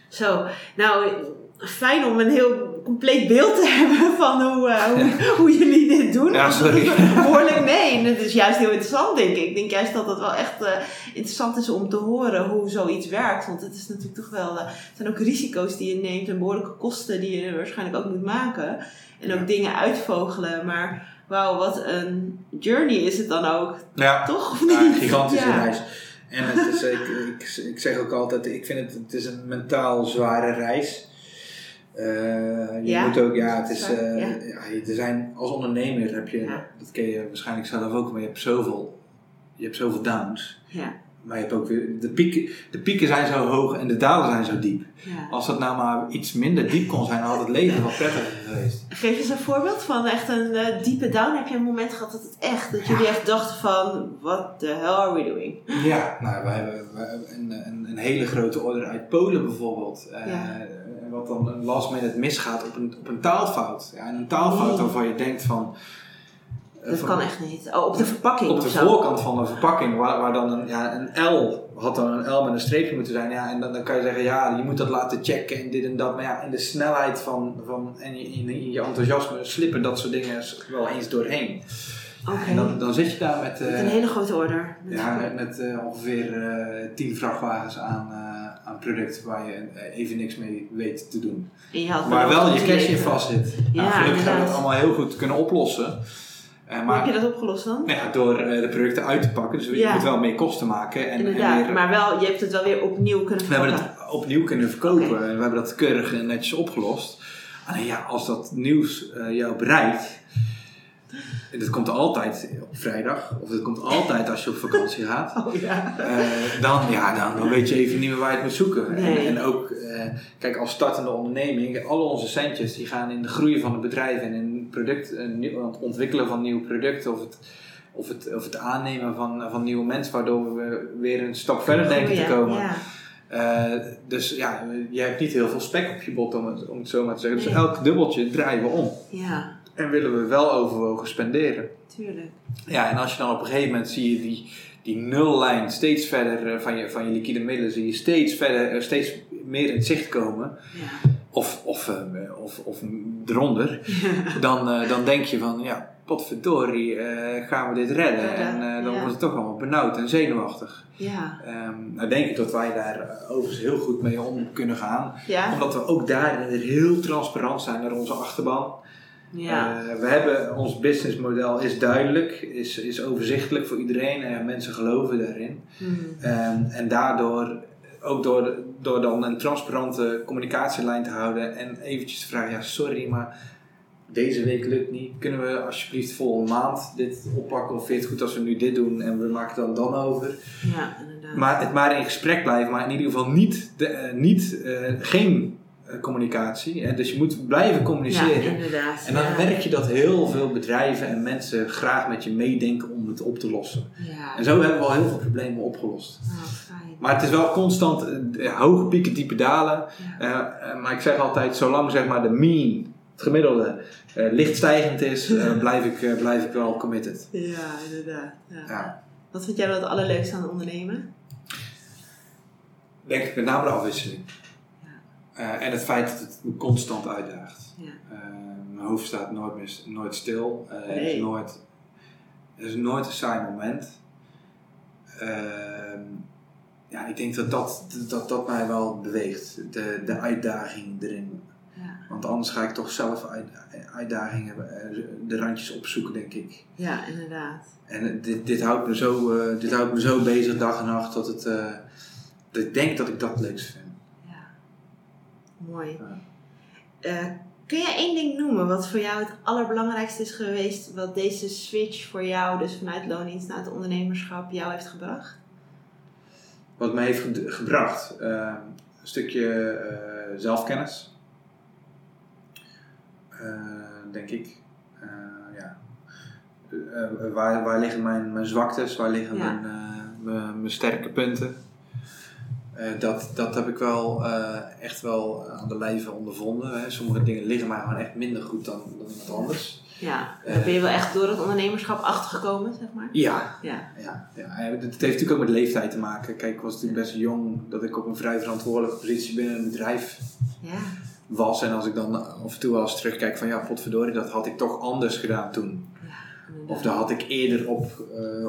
Zo, nou fijn om een heel compleet beeld te hebben van hoe, eh, hoe, hoe jullie dit doen. Ja, sorry. Behoorlijk nee, en het is juist heel interessant denk ik. Ik denk juist dat het wel echt eh, interessant is om te horen hoe zoiets werkt. Want het is natuurlijk toch wel, het zijn ook risico's die je neemt en behoorlijke kosten die je waarschijnlijk ook moet maken. En ook Ja. dingen uitvogelen, maar wauw, wat een journey is het dan ook, Ja, toch? Of Ja, een gigantische Ja. reis. En het is, ik, ik, ik zeg ook altijd, ik vind het, het is een mentaal zware reis. Eh, je Ja, moet ook, ja, het is, eh, ja. ja, er zijn, als ondernemer heb je, dat ken je waarschijnlijk zelf ook, maar je hebt zoveel, je hebt zoveel downs. Ja, maar je hebt ook weer, de pieken, de pieken zijn zo hoog en de dalen zijn zo diep. Ja. Als dat nou maar iets minder diep kon zijn, dan had het leven wel prettiger geweest. Geef eens een voorbeeld van echt een eh, diepe down. Heb je een moment gehad dat het echt, dat jullie echt dachten van, what the hell are we doing? Ja, nou, wij hebben, wij hebben een, een, een hele grote order uit Polen bijvoorbeeld. Ja. En wat dan een last minute misgaat op een, op een taalfout. Ja, en een taalfout waarvan je denkt van... eh, Dat van- kan echt niet. Oh, op de verpakking Op de zo. voorkant van de verpakking, waar, waar dan een, ja, een L had dan een L met een streepje moeten zijn. Ja, en dan, dan kan je zeggen, ja, je moet dat laten checken en dit en dat. Maar ja, in de snelheid van, van en in, in, je enthousiasme slippen dat soort dingen wel eens doorheen. Oké. En dan, dan zit je daar met, Met eh, een hele grote order. Met ja, met, met eh, ongeveer eh 10 vrachtwagens aan, eh, aan product waar je eh, even niks mee weet te doen. En Maar wel je cash in vast zit. Ja, nou, gelukkig hebben we het allemaal heel goed kunnen oplossen. Eh, Hoe maar heb je dat opgelost dan? nou ja, door eh, de producten uit te pakken. Dus je Ja. moet wel meer kosten maken. En, en Inderdaad, weer- maar wel, je hebt het wel weer opnieuw kunnen we hebben het opnieuw kunnen verkopen. En we hebben dat keurig en netjes opgelost. Alleen ja, als dat nieuws jou bereikt. En dat komt altijd op vrijdag. Of dat komt altijd als je op vakantie gaat. Oh ja. Eh, dan, ja, dan, dan weet je even niet meer waar je het moet zoeken. Nee. En, en ook, eh, kijk, als startende onderneming, alle onze centjes die gaan in de groei van het bedrijf en in het product, het ontwikkelen van nieuwe producten of het, of het, of het aannemen van, van nieuwe mensen, waardoor we weer een stap verder denken te komen. Ja. Eh, dus ja, je hebt niet heel veel spek op je bot, om het, om het zo maar te zeggen. Dus Nee. elk dubbeltje draaien we om. ja, En willen we wel overwogen spenderen. tuurlijk. Ja, en als je dan op een gegeven moment zie je die, die nullijn steeds verder eh, van je, van je liquide middelen, zie je steeds verder, eh, steeds meer in het zicht komen, Ja. of, of, eh, of, of eronder, dan, dan denk je van, ja, potverdorie, gaan we dit redden? En dan ja. wordt het toch allemaal benauwd en zenuwachtig. Ja. Ehm, nou denk ik dat wij daar overigens heel goed mee om kunnen gaan, omdat we ook daarin heel transparant zijn naar onze achterban. Ja. Eh, we hebben, ons businessmodel is duidelijk, is, is overzichtelijk voor iedereen en mensen geloven daarin. Hmm. Ehm, en daardoor, ook door, door dan een transparante communicatielijn te houden en eventjes te vragen, ja sorry, maar deze week lukt niet. Kunnen we alsjeblieft volgende maand dit oppakken of vind je het goed als we nu dit doen en we maken het dan dan over. Ja, inderdaad. Maar het maar in gesprek blijven, maar in ieder geval niet, de, eh, niet eh, geen communicatie. Hè? Dus je moet blijven ja, communiceren. inderdaad. En dan ja. merk je dat heel veel bedrijven en mensen graag met je meedenken om het op te lossen. Ja. En zo hebben we al heel veel problemen opgelost. Oh, fijn. Maar het is wel constant eh, hoge pieken, diepe dalen. Ja. Eh, eh, maar ik zeg altijd, zolang zeg maar de mean, het gemiddelde, eh, licht stijgend is, eh, blijf, ik, eh, blijf ik wel committed. Ja, inderdaad. Ja. Ja. Wat vind jij dan het allerleukste aan ondernemen? Denk ik met name de afwisseling. Eh, en het feit dat het me constant uitdaagt. Ja. Eh, mijn hoofd staat nooit, meer, nooit stil. Eh, er, is nooit, er is nooit een saai moment. Ehm, ja, ik denk dat dat, dat dat mij wel beweegt. De, de uitdaging erin. Ja. Want anders ga ik toch zelf uit, uitdagingen, de randjes opzoeken, denk ik. ja, inderdaad. En dit, dit, houdt me zo, dit houdt me zo bezig dag en nacht dat, het, dat ik denk dat ik dat leukst vind. Mooi. Eh, kun jij één ding noemen wat voor jou het allerbelangrijkste is geweest, wat deze switch voor jou, dus vanuit loondienst naar het ondernemerschap, jou heeft gebracht? Wat mij heeft ge- gebracht, eh, een stukje eh, zelfkennis, Eh, denk ik. Ja. Waar, waar liggen mijn, mijn zwaktes, waar liggen Ja. mijn, mijn, mijn sterke punten? Eh, dat, dat heb ik wel eh, echt wel aan de lijve ondervonden. Hè. Sommige dingen liggen mij gewoon echt minder goed dan, dan iemand anders. Ja, Eh. ben je wel echt door het ondernemerschap achtergekomen, zeg maar? Ja, Ja. Ja, ja. Het heeft natuurlijk ook met leeftijd te maken. Kijk, ik was natuurlijk best jong dat ik op een vrij verantwoordelijke positie binnen een bedrijf Ja. was. En als ik dan af en toe wel eens terugkijk van ja, potverdorie, dat had ik toch anders gedaan toen. ja. Of daar had ik eerder op,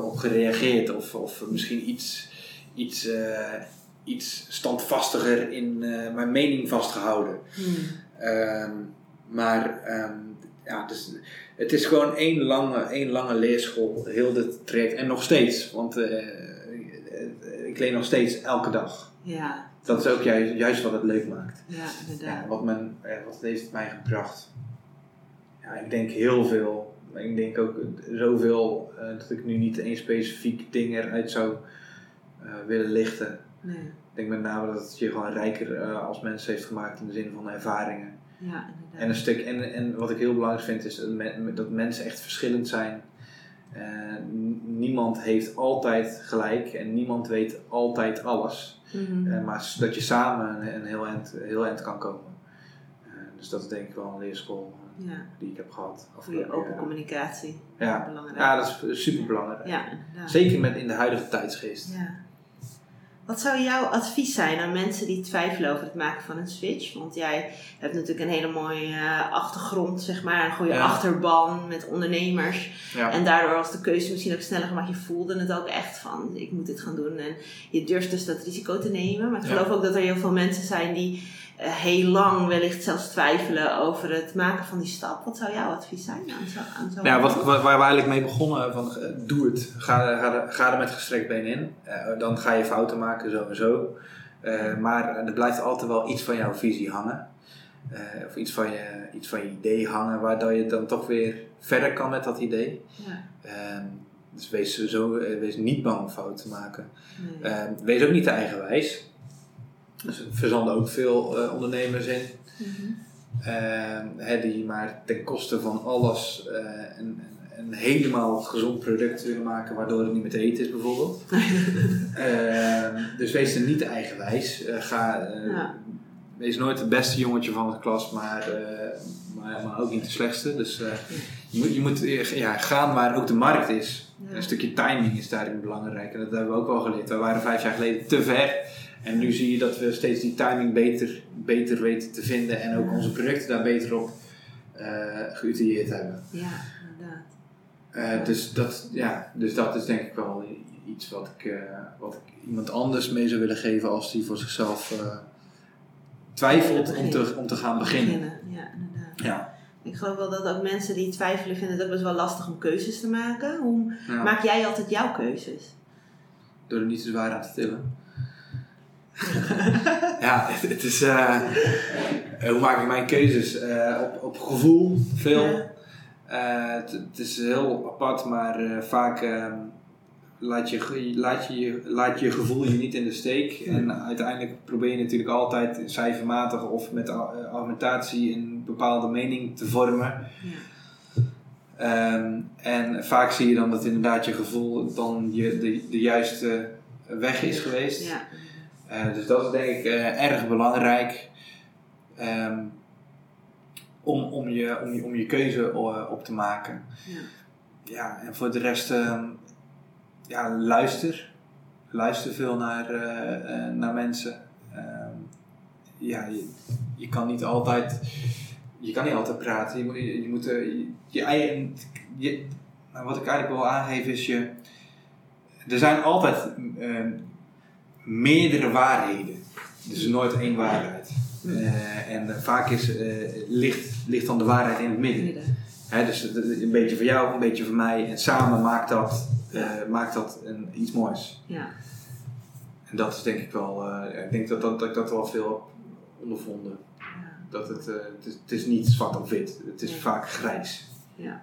op gereageerd. Of, of misschien iets, iets, iets standvastiger in eh, mijn mening vastgehouden. Hmm. Ehm, maar ehm, ja, dus, het is gewoon één lange, één lange leerschool, heel dit traject. En nog steeds, want eh, ik leen nog steeds elke dag. Ja, Dat is ook juist, juist wat het leuk maakt. ja, Ja, inderdaad. wat, men, eh, wat heeft het mij gebracht? Ja, ik denk heel veel. Ik denk ook zoveel eh, dat ik nu niet één specifiek ding eruit zou eh, willen lichten. Nee. Ik denk met name dat het je gewoon rijker eh, als mens heeft gemaakt in de zin van ervaringen. Ja, inderdaad. En, een stuk, en, en wat ik heel belangrijk vind is dat, men- dat mensen echt verschillend zijn. Eh, niemand heeft altijd gelijk en niemand weet altijd alles. Mhm. Eh, maar dat je samen een, een heel, eind, heel eind kan komen. Dus dat is denk ik wel een leerschool ja, die ik heb gehad. goede open communicatie. communicatie. Ja. belangrijk. Ja, dat is super belangrijk. Ja. Zeker met in de huidige tijdsgeest. Ja. Wat zou jouw advies zijn aan mensen die twijfelen over het maken van een switch? Want jij hebt natuurlijk een hele mooie eh, achtergrond, zeg maar, een goede Ja. achterban met ondernemers. Ja. En daardoor was de keuze misschien ook sneller gemaakt. Je voelde het ook echt van, ik moet dit gaan doen. En je durft dus dat risico te nemen. Maar ik Ja. geloof ook dat er heel veel mensen zijn die heel lang wellicht zelfs twijfelen over het maken van die stap. Wat zou jouw advies zijn aan zo, aan zo Ja, wat, waar we eigenlijk mee begonnen, van eh, doe het. Ga, ga, er- ga er met gestrekt been in. Eh, dan ga je fouten maken, sowieso. Eh maar er blijft altijd wel iets van jouw visie hangen. Eh, of iets van, je, iets van je idee hangen, waardoor je dan toch weer verder kan met dat idee. Ja, Ehm, dus wees, sowieso, eh, wees niet bang om fouten te maken. nee. Ehm, wees ook niet te eigenwijs. Dus er verzanden ook veel eh, ondernemers in. Mhm. Ehm, hè, die maar ten koste van alles eh, een, helemaal gezond product willen maken, waardoor het niet meer te eten is bijvoorbeeld. Ehm, dus wees er niet eigenwijs. Eh, ga, Ja. Wees nooit het beste jongetje van de klas, maar, maar, maar ook niet de slechtste. Dus je moet, je moet ja, gaan waar ook de markt is. Ja. Een stukje timing is daarin belangrijk. En dat hebben we ook wel geleerd. We waren vijf jaar geleden te ver. En nu zie je dat we steeds die timing beter, beter weten te vinden. En ook onze producten daar beter op geütilieerd hebben. Ja, inderdaad. Eh, dus, dat, ja, dus dat is denk ik wel iets wat ik, eh, wat ik iemand anders mee zou willen geven als die voor zichzelf twijfelt om te, om te gaan beginnen. Ja, inderdaad. Ja. Ik geloof wel dat ook mensen die twijfelen vinden het ook best wel lastig om keuzes te maken. Hoe Ja. maak jij altijd jouw keuzes? Door er niet te zwaar aan te tillen. Ja, het, het is. eh, eh, hoe maak ik mijn keuzes? Eh, op, op gevoel, veel. Het, het is heel apart, maar vaak ehm, laat, je, laat, je, laat je gevoel je niet in de steek. En uiteindelijk probeer je natuurlijk altijd cijfermatig of met argumentatie een bepaalde mening te vormen. Ja. Ehm, en vaak zie je dan dat inderdaad je gevoel dan je, de, de juiste weg is geweest. Ja. Eh, dus dat is denk ik eh, erg belangrijk ehm, om, om, je, om, je, om je keuze eh, op te maken. Ja. Ja, en voor de rest, ehm, ja, luister. Luister veel naar, naar mensen. Ehm, ja, je, je kan niet altijd, je kan niet altijd praten. Je moet, je, je moet je, je eigen, je, nou, wat ik eigenlijk wil aangeven is je, er zijn altijd meerdere waarheden. Dus nooit één waarheid. Eh, en vaak is, eh, ligt, ligt dan de waarheid in het midden. Hè, dus een beetje voor jou, een beetje voor mij. En samen maakt dat, eh, maakt dat een, iets moois. Ja. En dat is denk ik wel, ik denk dat, dat, dat ik dat wel veel heb ondervonden. Ja. Dat het, het, is, het is niet zwart of wit, het is vaak grijs. ja.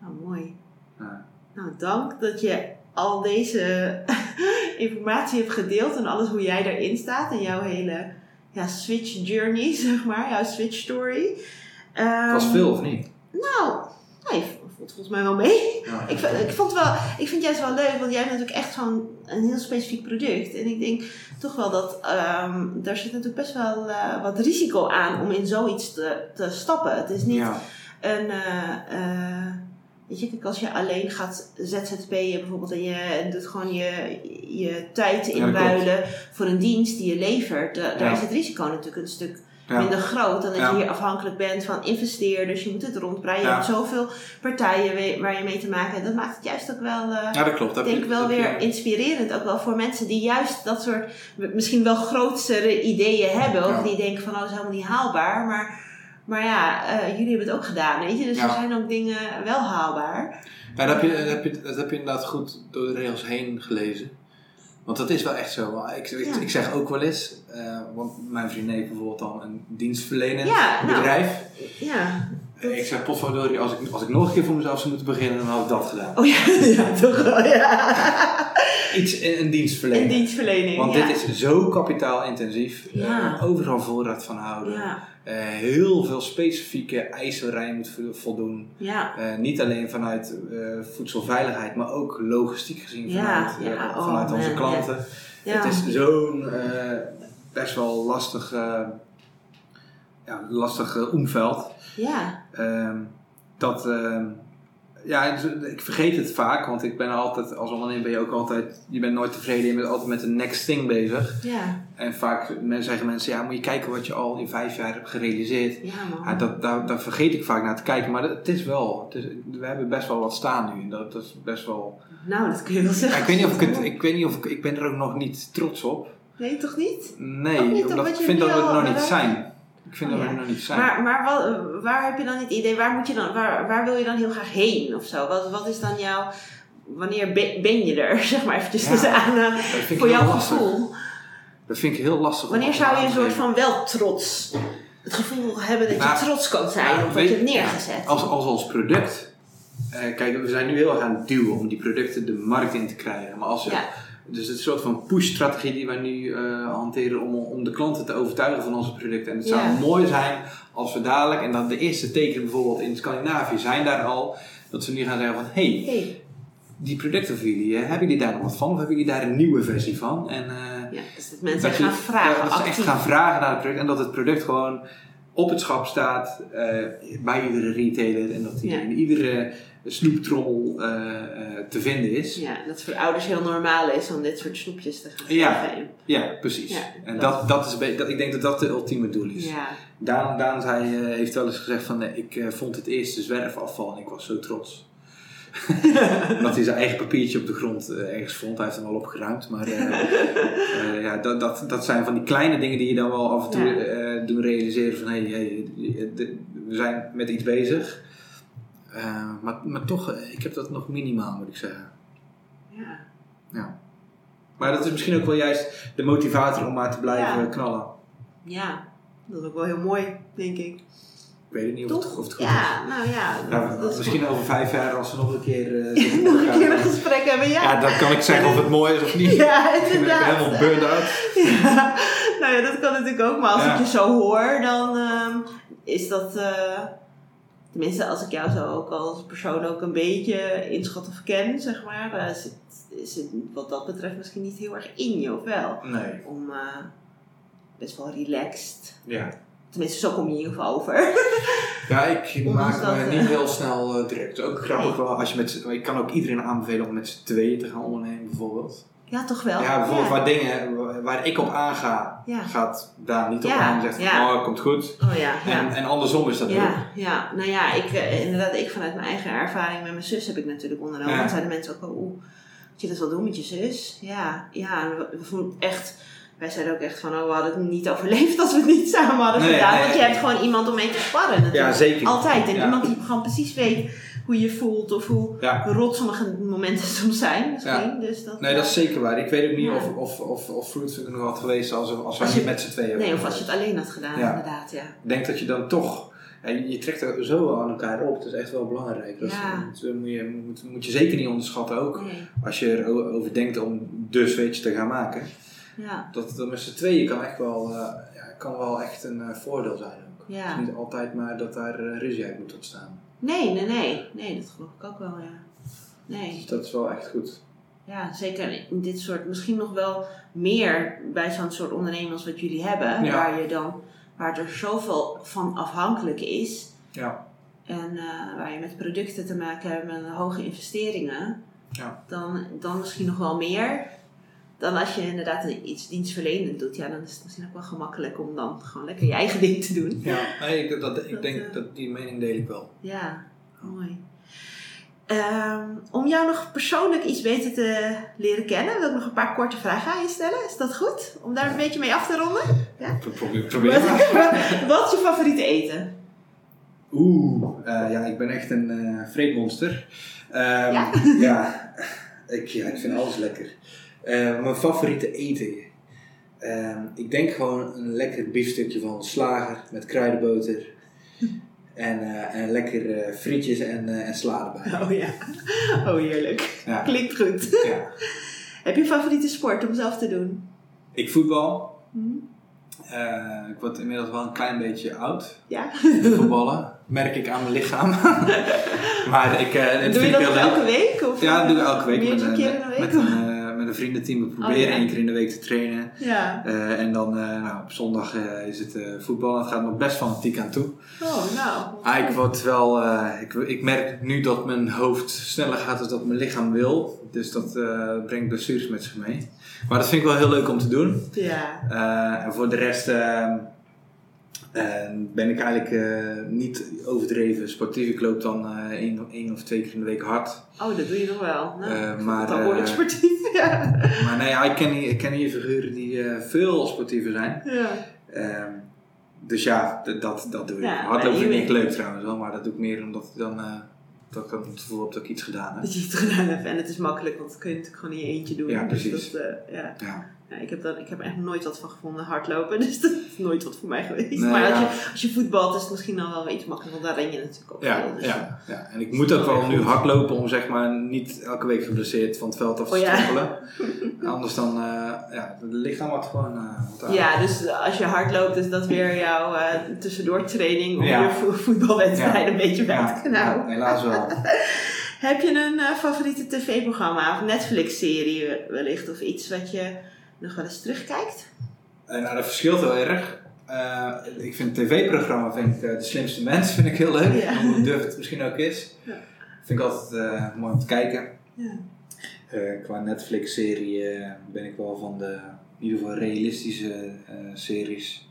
Nou, mooi. Ja. Nou, dank dat je al deze informatie hebt gedeeld en alles hoe jij daarin staat en jouw hele ja, switch journey, zeg maar, jouw switch story. Het was Ehm, veel of niet? Nou, nee, valt volgens mij wel mee. Ja. Ik, ik, vond wel, ik vind het juist wel leuk, want jij hebt natuurlijk echt van een heel specifiek product. En ik denk toch wel dat ehm, daar zit natuurlijk best wel eh, wat risico aan om in zoiets te, te stappen. Het is niet Ja. een. eh, eh, weet je, kijk, als je alleen gaat ZZP'en bijvoorbeeld en je doet gewoon je, je tijd Ja, inruilen voor een dienst die je levert, da- daar Ja. is het risico natuurlijk een stuk Ja. minder groot dan dat je hier afhankelijk bent van investeerders. Je moet het rondbreien. Je hebt zoveel partijen waar je mee te maken hebt. Dat maakt het juist ook wel, eh, ja, dat klopt. ik denk wel weer inspirerend. Ook wel voor mensen die juist dat soort misschien wel grotere ideeën hebben. Of die denken van oh, dat is helemaal niet haalbaar. Maar, maar ja, eh, jullie hebben het ook gedaan. Weet je? Dus Ja. er zijn ook dingen wel haalbaar. Ja, dat heb, je, dat, heb je, dat heb je inderdaad goed door de regels heen gelezen. Want dat is wel echt zo. Ik, ik, Ja. ik zeg ook wel eens, eh, want mijn vriendin heeft bijvoorbeeld dan een dienstverlenend Ja, nou. bedrijf. Ja. dat- Ik zeg, potverdorie, als ik, als ik nog een keer voor mezelf zou moeten beginnen, dan had ik dat gedaan. Oh ja, ja toch wel. Ja. iets in een dienstverlening. In dienstverlening. Want dit is zo kapitaalintensief. Ja. Overal voorraad van houden. Ja, Eh, heel veel specifieke eisen waar je moet vo- voldoen. ja. Eh, niet alleen vanuit eh, voedselveiligheid, maar ook logistiek gezien vanuit, ja, oh, vanuit onze man, klanten. Het is zo'n best wel lastig, ja, lastig omveld. ja. Ehm, dat, ehm, ja, het- ik vergeet het vaak, want ik ben altijd, als ondernemer ben je ook altijd, je bent nooit tevreden, je bent altijd met de next thing bezig. Ja, En vaak zeggen mensen, ja, moet je kijken wat je al in vijf jaar hebt gerealiseerd. ja man. Ja, dat, daar, daar vergeet ik vaak naar te kijken, maar het is wel, het is, we hebben best wel wat staan nu. en Dat, dat is best wel, Nou, dat kun je wel ja, zeggen. ik weet niet of ik het, ik weet niet of ik, ik ben er ook nog niet trots op. Nee, toch niet? Nee, niet omdat ik vind dat we al nog niet zijn. Ik vind Oh, dat we ja. nog niet zijn. Maar, maar wat, waar heb je dan het idee, waar, moet je dan, waar, waar wil je dan heel graag heen of zo? Wat, wat is dan jouw, wanneer ben, ben je er, zeg maar eventjes Ja. aan, voor jouw lastig. gevoel? Dat vind ik heel lastig. Wanneer zou je een soort van wel trots, het gevoel hebben dat je Nou, trots kan zijn nou, op wat je hebt neergezet? Als, als als product. eh, kijk, we zijn nu heel erg aan het duwen om die producten de markt in te krijgen. Maar als je. Dus het soort van push-strategie die wij nu eh, hanteren om, om de klanten te overtuigen van onze producten. En het zou Ja. mooi zijn als we dadelijk, en dan de eerste tekenen bijvoorbeeld in Scandinavië zijn daar al, dat ze nu gaan zeggen van hé, hey, Hey, die producten van jullie, eh, hebben jullie daar nog wat van? Of hebben jullie daar een nieuwe versie van? En, eh, ja, dus dat mensen dat je- gaan vragen, dat ze echt gaan vragen naar het product en dat het product gewoon op het schap staat eh, bij iedere retailer en dat die Ja. in iedere snoeptrommel eh, eh, te vinden is. Ja, dat voor ouders heel normaal is om dit soort snoepjes te gaan Ja. geven. Ja, precies. Ja, en dat- dat, dat is, dat, ik denk dat dat het ultieme doel is. Ja, Daan, Daan zei, heeft wel eens gezegd van ik vond het eerste zwerfafval en ik was zo trots. Omdat hij zijn eigen papiertje op de grond ergens vond. Hij heeft hem al opgeruimd. Maar ja, dat, dat, dat zijn van die kleine dingen die je dan wel af en toe doen realiseren van hé, hey, hey, we zijn met iets bezig. Eh, maar, maar toch, eh, ik heb dat nog minimaal moet ik zeggen. ja. Ja. Maar dat is misschien ook wel juist de motivator om maar te blijven Ja. knallen. ja, dat is ook wel heel mooi, denk ik. Ik weet het niet of het, Toch? of het goed Ja, nou ja. is. Nou, dat is misschien over vijf jaar als we nog een keer eh, nog een keer een gesprek hebben, ja. Ja, dan kan ik zeggen of het mooi is of niet. Ja, Ik ben inderdaad. helemaal burned out. Ja, nou ja, dat kan natuurlijk ook. Maar als Ja. ik je zo hoor, dan ehm, is dat... eh, tenminste, als ik jou zo ook als persoon ook een beetje inschat of ken, zeg maar... eh, zit, is het wat dat betreft misschien niet heel erg in je, of wel? Nee. Om eh, best wel relaxed... Ja. Tenminste, zo kom je in ieder geval over. Ja, ik maak me dat, niet heel snel uh, is ook grappig wel als je met Ik kan ook iedereen aanbevelen om met z'n tweeën te gaan ondernemen bijvoorbeeld. Ja, toch wel? Ja, bijvoorbeeld waar dingen waar- ik op aanga, gaat daar niet op aan zegt ja. oh, komt goed. Oh ja, ja. En, en andersom is dat ook. Ja, nou ja, ik, eh, inderdaad, ik vanuit mijn eigen ervaring met mijn zus heb ik natuurlijk ondernomen. Ja. En zeiden mensen ook, oh, oeh, moet je dat wel doen met je zus? Ja, ja, we, we echt, wij zeiden ook echt van, oh, we hadden het niet overleefd als we het niet samen hadden Nee, gedaan. nee, Want je nee. hebt gewoon iemand om mee te sparren natuurlijk. Ja, zeker. Altijd. En Ja. iemand die gewoon precies weet hoe je voelt of hoe Ja. rot sommige momenten soms zijn misschien. Dus dat, Nee, dat is zeker waar. Ik weet ook niet of, of, of, of nog had geweest als, als Als je- met z'n tweeën Nee, of als je het alleen had gedaan, inderdaad, ja. Ik denk dat je dan toch... Ja, je trekt er zo aan elkaar op. Dat is echt wel belangrijk. Dat, is- Ja. dat moet, je, moet, moet je zeker niet onderschatten ook. Nee, Als je erover denkt om de switch te gaan maken. ja, Dat, dat met z'n tweeën kan echt wel, eh, ja, kan wel echt een eh, voordeel zijn ook. ja. Het is niet altijd maar dat daar eh, ruzie uit moet ontstaan. Nee, nee, nee. Nee, dat geloof ik ook wel, ja. Nee. Dus dat is wel echt goed. Ja, zeker in dit soort, misschien nog wel meer bij zo'n soort onderneming als wat jullie hebben, Ja. waar je dan, waar er zoveel van afhankelijk is Ja. en eh, waar je met producten te maken hebt met hoge investeringen, Ja. dan, dan misschien nog wel meer dan als je inderdaad een- iets dienstverlenend doet. Ja, dan is het misschien ook wel gemakkelijk om dan gewoon lekker je eigen ding te doen. ja. Nee, ik, dat, ik Dat, denk eh, dat die mening deel ik wel. Ja, mooi. Ehm, om jou nog persoonlijk iets beter te leren kennen, wil ik nog een paar korte vragen aan je stellen. Is dat goed? Om daar een beetje mee af te ronden? Probeer, probeer maar. Wat is je favoriete eten? Oeh, eh, ja, ik ben echt een eh vreedmonster. Ehm, Ja? ja, ik, ja, ik vind alles lekker. Eh, mijn favoriete eten. Ehm, ik denk gewoon een lekker biefstukje van slager met kruidenboter. En, eh, en lekker eh, frietjes en, en sla erbij. Oh ja, oh heerlijk. Ja. Klinkt goed. Ja. Heb je een favoriete sport om zelf te doen? Ik voetbal. Hm? Eh, ik word inmiddels wel een klein beetje oud. Ja. Voetballen. Merk ik aan mijn lichaam. maar ik, Doe je dat elke week? Of, Ja, dat doe ik elke week. Met, een- in de week? met, een, met een vriendenteam. We proberen ja. één keer in de week te trainen. Ja. Eh, en dan eh, nou, op zondag eh, is het voetbal. Het gaat nog best fanatiek aan toe. Oh, nou. Ah, ik, word wel, ik, ik merk nu dat mijn hoofd sneller gaat dan dat mijn lichaam wil. Dus dat brengt blessures met zich mee. Maar dat vind ik wel heel leuk om te doen. Ja. En voor de rest eh, ben ik eigenlijk eh, niet overdreven sportief. Ik loop dan eh, één, één of twee keer in de week hard. Oh, dat doe je nog wel. Nou, Eh, ik maar, al behoorlijk eh, sportief. Ja. Maar nee, ja, ik, ken ik ken hier figuren die veel sportiever zijn. ja. Ehm, dus ja, dat, dat doe ik. Ja, maar Hardlopen vind ik leuk trouwens wel, maar dat doe ik meer omdat ik dan, dat ik dan het gevoel heb dat ik iets gedaan heb. Dat je het gedaan hebt. En het is makkelijk, want dat kun je natuurlijk gewoon in je eentje doen. Ja, Dus precies. dat, eh, ja. Ja. Ja, ik, heb dat, ik heb er echt nooit wat van gevonden, hardlopen. Dus dat is nooit wat voor mij geweest. Nee, maar als, je, als je voetbalt is het misschien dan wel een beetje makkelijk. Want daar ren je natuurlijk ook Ja, veel. Dus ja, ja, en ik moet ook wel nu hardlopen om zeg maar niet elke week geblesseerd van het veld af te Oh ja. Anders dan, eh, ja, het lichaam wordt gewoon eh. Ja, dus als je hardloopt is dat weer jouw eh tussendoor training om Ja. je vo- voetbalwedstrijd een beetje bij te knauwen. helaas wel. Heb je een favoriete tv-programma of Netflix-serie wellicht of iets wat je nog wel eens terugkijkt? En nou, dat verschilt heel erg. Eh, ik vind tv-programma vind ik, eh, De Slimste Mens vind ik heel leuk. Ja. Hoe durf het misschien ook is. Ja. Vind ik altijd eh, mooi om te kijken. Ja. Eh, qua Netflix-serie eh, ben ik wel van de in ieder geval realistische eh, series.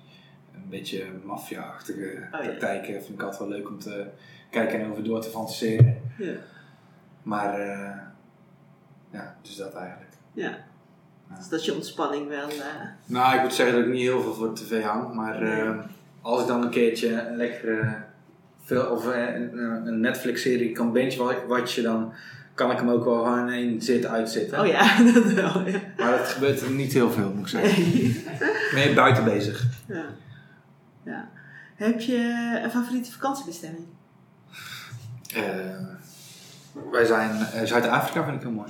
Een beetje maffia-achtige Oh, praktijken vind ik altijd wel leuk om te kijken en over door te fantaseren. Ja. Maar eh, ja, dus dat eigenlijk. Ja. Dus dat je ontspanning wel... eh, Nou, ik moet zeggen dat ik niet heel veel voor tv hang, maar Nee. eh, als ik dan een keertje een lekkere film of eh, een, een Netflix-serie kan binge watchen, dan kan ik hem ook wel gewoon in zit uitzitten. Oh ja, dat wel. Ja. Maar dat gebeurt niet heel veel, moet ik zeggen. Nee. Meer buiten bezig. Ja. ja. Heb je een favoriete vakantiebestemming? Eh, wij zijn eh, Zuid-Afrika vind ik heel mooi.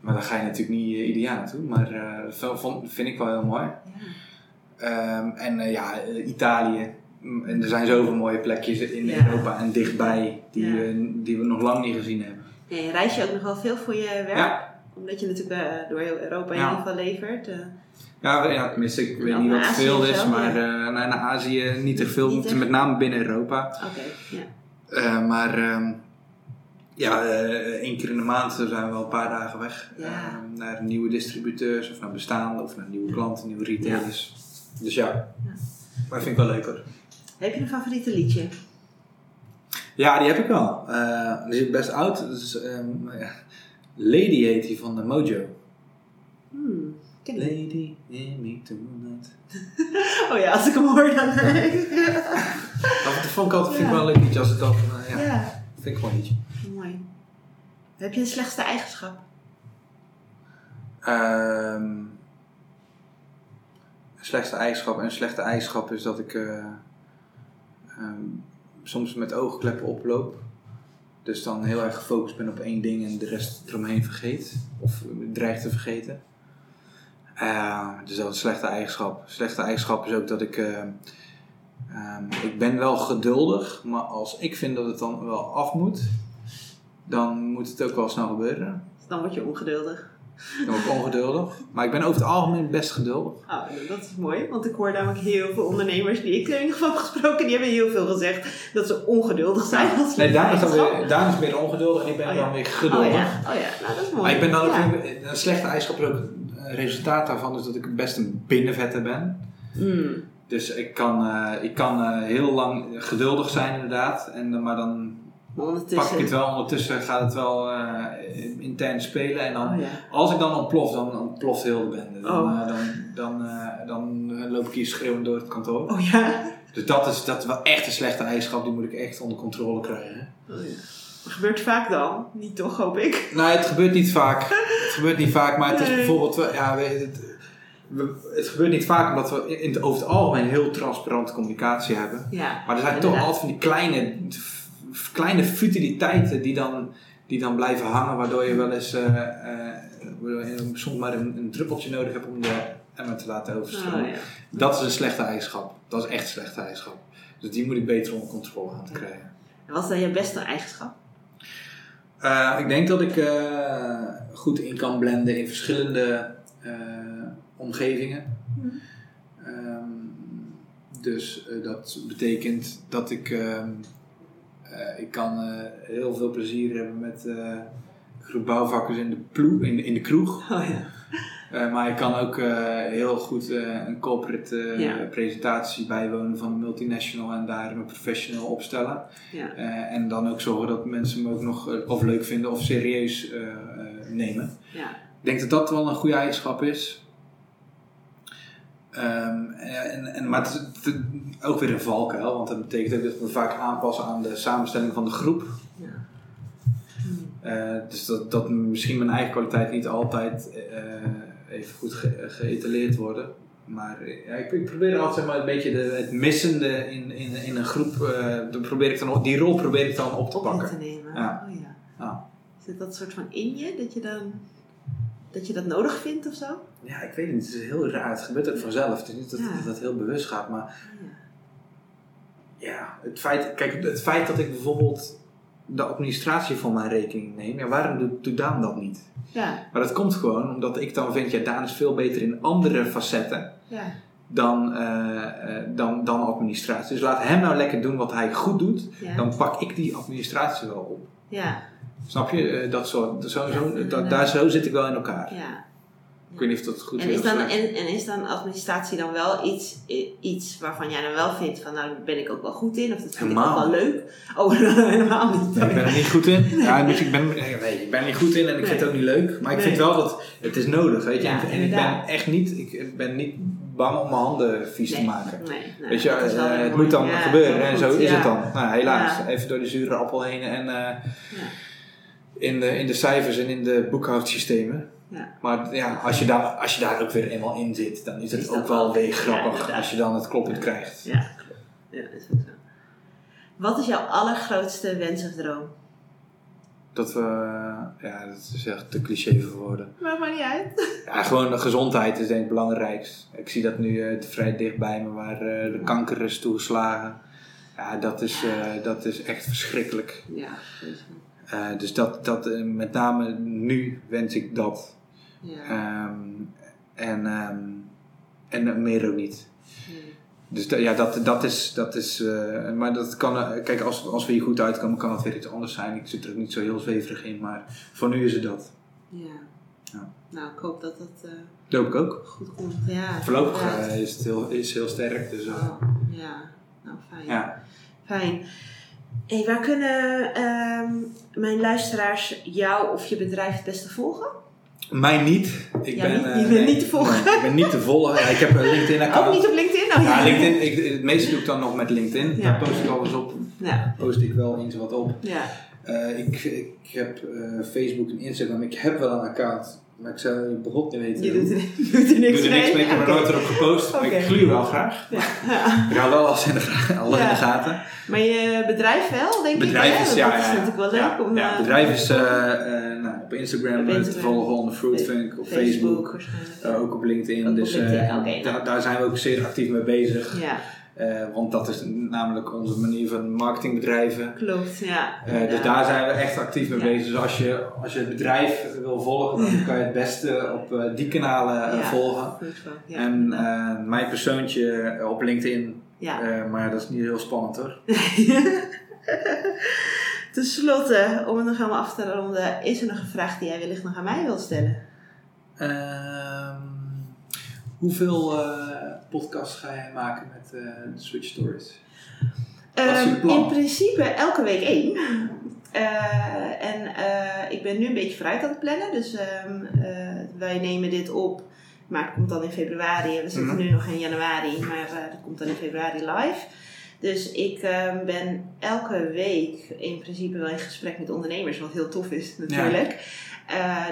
Maar daar ga je natuurlijk niet eh, ieder jaar naartoe, maar eh, dat vond- vind ik wel heel mooi. Ehm, en eh, ja, Italië. Mm, En er zijn zoveel mooie plekjes in Ja. Europa en dichtbij die, Ja. we, die we nog lang niet gezien hebben. En reis je ook nog wel veel voor je werk? Ja. Omdat je natuurlijk door heel Europa in ieder geval levert. Ja, ja tenminste, ik weet niet wat Azië veel is, maar ja. naar, Azië niet echt veel, Niet echt? met name binnen Europa. Oké, ja. Maar ehm, ja, eh, één keer in de maand zijn we wel een paar dagen weg. Ja. Ehm, naar nieuwe distributeurs of naar bestaande of naar nieuwe klanten, nieuwe retailers. Dus ja, Ja. maar vind ik wel leuk hoor. Heb je een favoriete liedje? Ja, die heb ik wel. Eh, die is best oud. Ehm, ja. Lady heet die van de Mojo. Hmm, ik. Lady in me tonight. Oh ja, als ik hem hoor dan... Dat vond ik altijd vind ik wel een leuk liedje als het dan... eh, ja, vind ik een liedje. mooi. Heb je een slechtste eigenschap? Ehm, een slechtste eigenschap. En een slechte eigenschap is dat ik eh, ehm, soms met oogkleppen oploop. Dus dan heel erg gefocust ben op één ding en de rest eromheen vergeet. Of dreig te vergeten. Eh, dus dat is een slechte eigenschap. Slechte eigenschap is ook dat ik... eh, ehm, ik ben wel geduldig, maar als ik vind dat het dan wel af moet, dan moet het ook wel snel gebeuren. Dan word je ongeduldig. Dan word ik ongeduldig. Maar ik ben over het algemeen best geduldig. Oh, dat is mooi, want ik hoor namelijk heel veel ondernemers die ik in ieder geval heb gesproken, die hebben heel veel gezegd dat ze ongeduldig zijn. als Nee, Daan is, weer, Daan is meer ongeduldig en ik ben Oh ja. dan weer Oh geduldig. ja, oh ja, nou dat is mooi. Maar ik ben dan ook weer- een slechte eigenschap ook een resultaat daarvan is dat ik best een binnenvetter ben. Mm. Dus ik kan, eh, ik kan eh, heel lang geduldig zijn inderdaad. En, maar dan pak ik het wel. Ondertussen gaat het wel eh, intern spelen. En dan, Oh ja. als ik dan ontplof, dan ontploft heel de bende. Dan, Oh. dan, dan, dan loop ik hier schreeuwend door het kantoor. Oh ja? Dus dat is, dat is wel echt een slechte eigenschap. Die moet ik echt onder controle krijgen. Oh ja. Dat gebeurt vaak dan. Niet toch, hoop ik. Nou, het gebeurt niet vaak. Het gebeurt niet vaak, maar het is Nee. bijvoorbeeld... Ja, weet je, het, we- het gebeurt niet vaak omdat we in het, over het algemeen heel transparante communicatie hebben. Ja. Maar er zijn toch altijd van die kleine, kleine futiliteiten die dan, die dan blijven hangen, waardoor je wel eens eh, eh, soms maar een, een druppeltje nodig heb om de emmer te laten overstromen. Oh, ja. Dat is een slechte eigenschap. Dat is echt een slechte eigenschap. Dus die moet ik beter onder controle aan te krijgen. En wat is dan je beste eigenschap? Eh, ik denk dat ik goed in kan blenden in verschillende omgevingen. Mhm. Ehm, dus eh, dat betekent dat ik, ehm, eh, ik kan eh, heel veel plezier hebben met groep bouwvakkers in de, ploeg, in, in de kroeg. Oh ja. Maar ik kan ook heel goed een corporate Ja. presentatie bijwonen van een multinational en daar een professional opstellen. ja. En dan ook zorgen dat mensen me ook nog of leuk vinden of serieus nemen. Ja. Ik denk dat dat wel een goede eigenschap is. Ehm, en, en, maar het is ook weer een valkuil, want dat betekent ook dat we vaak aanpassen aan de samenstelling van de groep. ja. Eh, dus dat, dat misschien mijn eigen kwaliteit niet altijd eh, even goed ge- geëtaleerd worden. Maar ja, ik, ik probeer altijd zeg maar, een beetje de, het missende in, in, in een groep, eh, dan probeer ik dan, die rol probeer ik dan op te Op in te pakken. nemen. Ja. Oh, ja. Ja. Zit dat soort van in je? Dat je dan dat je dat nodig vindt of zo? Ja, ik weet niet, het is heel raar, het gebeurt ook vanzelf. Het is niet dat, Ja. dat het heel bewust gaat, maar ja. ja, het feit, kijk, het feit dat ik bijvoorbeeld de administratie van mijn rekening neem, ja, waarom doet, doet Daan dat niet? Ja. Maar dat komt gewoon omdat ik dan vind, ja, Daan is veel beter in andere facetten. Ja. dan, eh, dan, dan administratie. Dus laat hem nou lekker doen wat hij goed doet. Ja. Dan pak ik die administratie wel op. Ja. Snap je? Eh, dat soort, zo, zo, daar zo zit ik wel in elkaar. ja. Ik weet niet of dat goed En is. dan, en, en is dan administratie dan wel iets, i- iets waarvan jij dan wel vindt van nou daar ben ik ook wel goed in of dat vind ik ook wel leuk? Oh, helemaal niet. Nee, ik ben er niet goed in. Ja, dus ik ben, nee, ik ben er niet goed in en ik vind het ook niet leuk. Maar ik Nee. vind wel dat het is nodig, weet je. Ja, en, en ik ben echt niet, ik ben niet bang om mijn handen vies te maken. Nee, nee, Weet je, eh, het moet dan Ja, gebeuren en goed, zo is ja. het dan. Nou, helaas, Ja. even door de zure appel heen en eh, Ja. In, de, in de cijfers en in de boekhoudsystemen. Ja. Maar ja, als je, daar, als je daar ook weer eenmaal in zit, dan is het Is ook wel weer grappig als je dan het kloppend krijgt. Ja, klopt. Ja, dat is zo. Wat is jouw allergrootste wens of droom? Dat we, ja, dat is echt te cliché voor woorden. Maakt maar niet uit. Ja, gewoon de gezondheid is denk ik het belangrijkst. Ik zie dat nu eh, vrij dicht bij me, waar eh, de kanker is toegeslagen. Ja, dat is, eh, dat is echt verschrikkelijk. Ja, Eh, dus dat, dat eh, met name nu wens ik dat. ja. Ehm, en, ehm, en meer ook niet. Nee. Dus da- ja, dat, dat is. Dat is eh, maar dat kan. kijk, als, als we hier goed uitkomen, kan het weer iets anders zijn. Ik zit er ook niet zo heel zweverig in, maar voor nu is het dat. Ja. Ja. Nou, ik hoop dat dat Dat hoop ik ook. goed komt. Ja, Voorlopig is het heel, is heel sterk. Dus, Oh, ja, nou fijn. ja. Fijn. Hey, waar kunnen ehm, mijn luisteraars jou of je bedrijf het beste volgen? Mij niet. Ik Ja, ben, niet- eh, je bent niet te volgen. nee, ik ben niet te volgen. Ja, ik heb een LinkedIn-account. Ook niet op LinkedIn? Oh, Ja, LinkedIn. Ik, het meeste doe ik dan nog met LinkedIn. Daar post ik alles op. Ja, Post ik wel eens wat op. ja. Eh, ik, ik heb eh, Facebook en Instagram. Ik heb wel een account. Maar ik zou je begot niet weten. Je doet er, je doet er Ik niks doe er niks mee. Ik heb er nooit erop gepost. Maar Oké. ik gluur wel graag. Ja. Ja. Ik hou wel alles in de, gra- alles in Ja. de gaten. Maar je bedrijf wel, denk Bedrijf ik? is, ja, Dat is ja, natuurlijk wel leuk ja, om... ja, eh, bedrijf is eh, eh, nou, op Instagram, Op te volgen onder Fruitfunk, op Facebook. ook op LinkedIn. Ook op dus eh, LinkedIn, nou. daar, daar zijn we ook zeer actief mee bezig. Ja, Eh, want dat is namelijk onze manier van marketingbedrijven. klopt. Ja, Eh, dus daar zijn we echt actief mee Ja. bezig. Dus als je, als je het bedrijf wil volgen, dan kan je het beste op eh, die kanalen Ja, volgen. goed. Ja, en mijn persoontje op LinkedIn, ja. maar dat is niet heel spannend hoor. Ten slotte, om het nog helemaal af te ronden, is er nog een vraag die jij wellicht nog aan mij wilt stellen? Ehm, hoeveel podcasts ga jij maken met de Switch Stories? Ehm, in principe elke week één. Eh, en eh, ik ben nu een beetje vooruit aan het plannen. Dus ehm, eh, wij nemen dit op. Maar het komt dan in februari. En we zitten Mhm. nu nog in januari. Maar dat komt dan in februari live. Dus ik ehm, ben elke week in principe wel in gesprek met ondernemers. Wat heel tof is natuurlijk.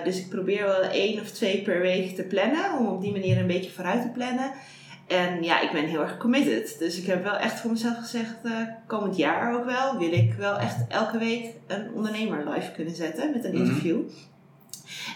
Dus ik probeer wel één of twee per week te plannen. Om op die manier een beetje vooruit te plannen. En ja, ik ben heel erg committed. Dus ik heb wel echt voor mezelf gezegd, eh, komend jaar ook wel, wil ik wel echt elke week een ondernemer live kunnen zetten met een Mhm. interview.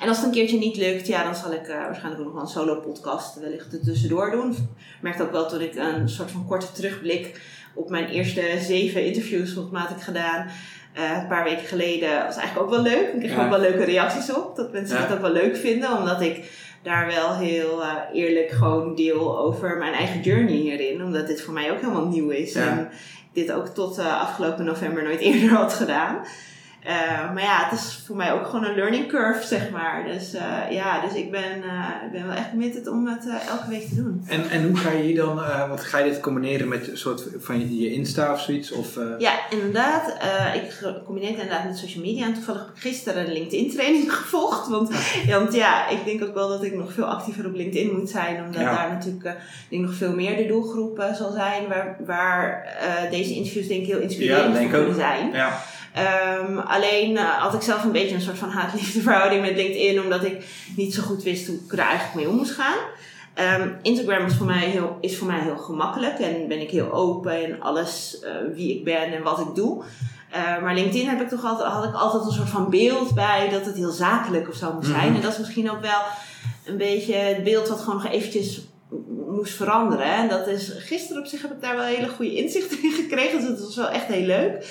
En als het een keertje niet lukt, ja, dan zal ik eh, waarschijnlijk ook nog wel een solo podcast wellicht er tussendoor doen. Ik merkte ook wel toen ik een soort van korte terugblik op mijn eerste zeven interviews ik gedaan. eh, een paar weken geleden was eigenlijk ook wel leuk. Ik kreeg Ja. ook wel leuke reacties op. Dat mensen Ja. het ook wel leuk vinden. Omdat ik daar wel heel eh, eerlijk gewoon deel over mijn eigen journey hierin. Omdat dit voor mij ook helemaal nieuw is. Ja. En dit ook tot eh, afgelopen november nooit eerder had gedaan. Eh, maar ja, het is voor mij ook gewoon een learning curve, zeg maar. Dus eh, ja, dus ik ben, eh, ik ben wel echt committed om het elke week te doen. En, en hoe ga je hier dan, want ga je dit combineren met een soort van je Insta of zoiets? Of, Ja, inderdaad. Ik combineer het inderdaad met social media. En toevallig heb ik gisteren een LinkedIn training gevolgd. Want, want ja, ik denk ook wel dat ik nog veel actiever op LinkedIn moet zijn. Omdat Ja. daar natuurlijk ik nog veel meer de doelgroep eh, zal zijn. Waar, waar deze interviews denk ik heel inspirerend Ja, denk voor kunnen zijn. ja. Ehm, alleen eh, had ik zelf een beetje een soort van haat-liefde verhouding met LinkedIn, omdat ik niet zo goed wist hoe ik er eigenlijk mee om moest gaan. Ehm, Instagram is voor, mij heel, is voor mij heel gemakkelijk en ben ik heel open in alles eh, wie ik ben en wat ik doe. Eh, maar LinkedIn heb ik toch altijd, had ik altijd een soort van beeld bij dat het heel zakelijk of zo moest zijn. Mhm. En dat is misschien ook wel een beetje het beeld wat gewoon nog eventjes moest veranderen. En dat is, gisteren op zich heb ik daar wel hele goede inzichten in gekregen. Dus het was wel echt heel leuk.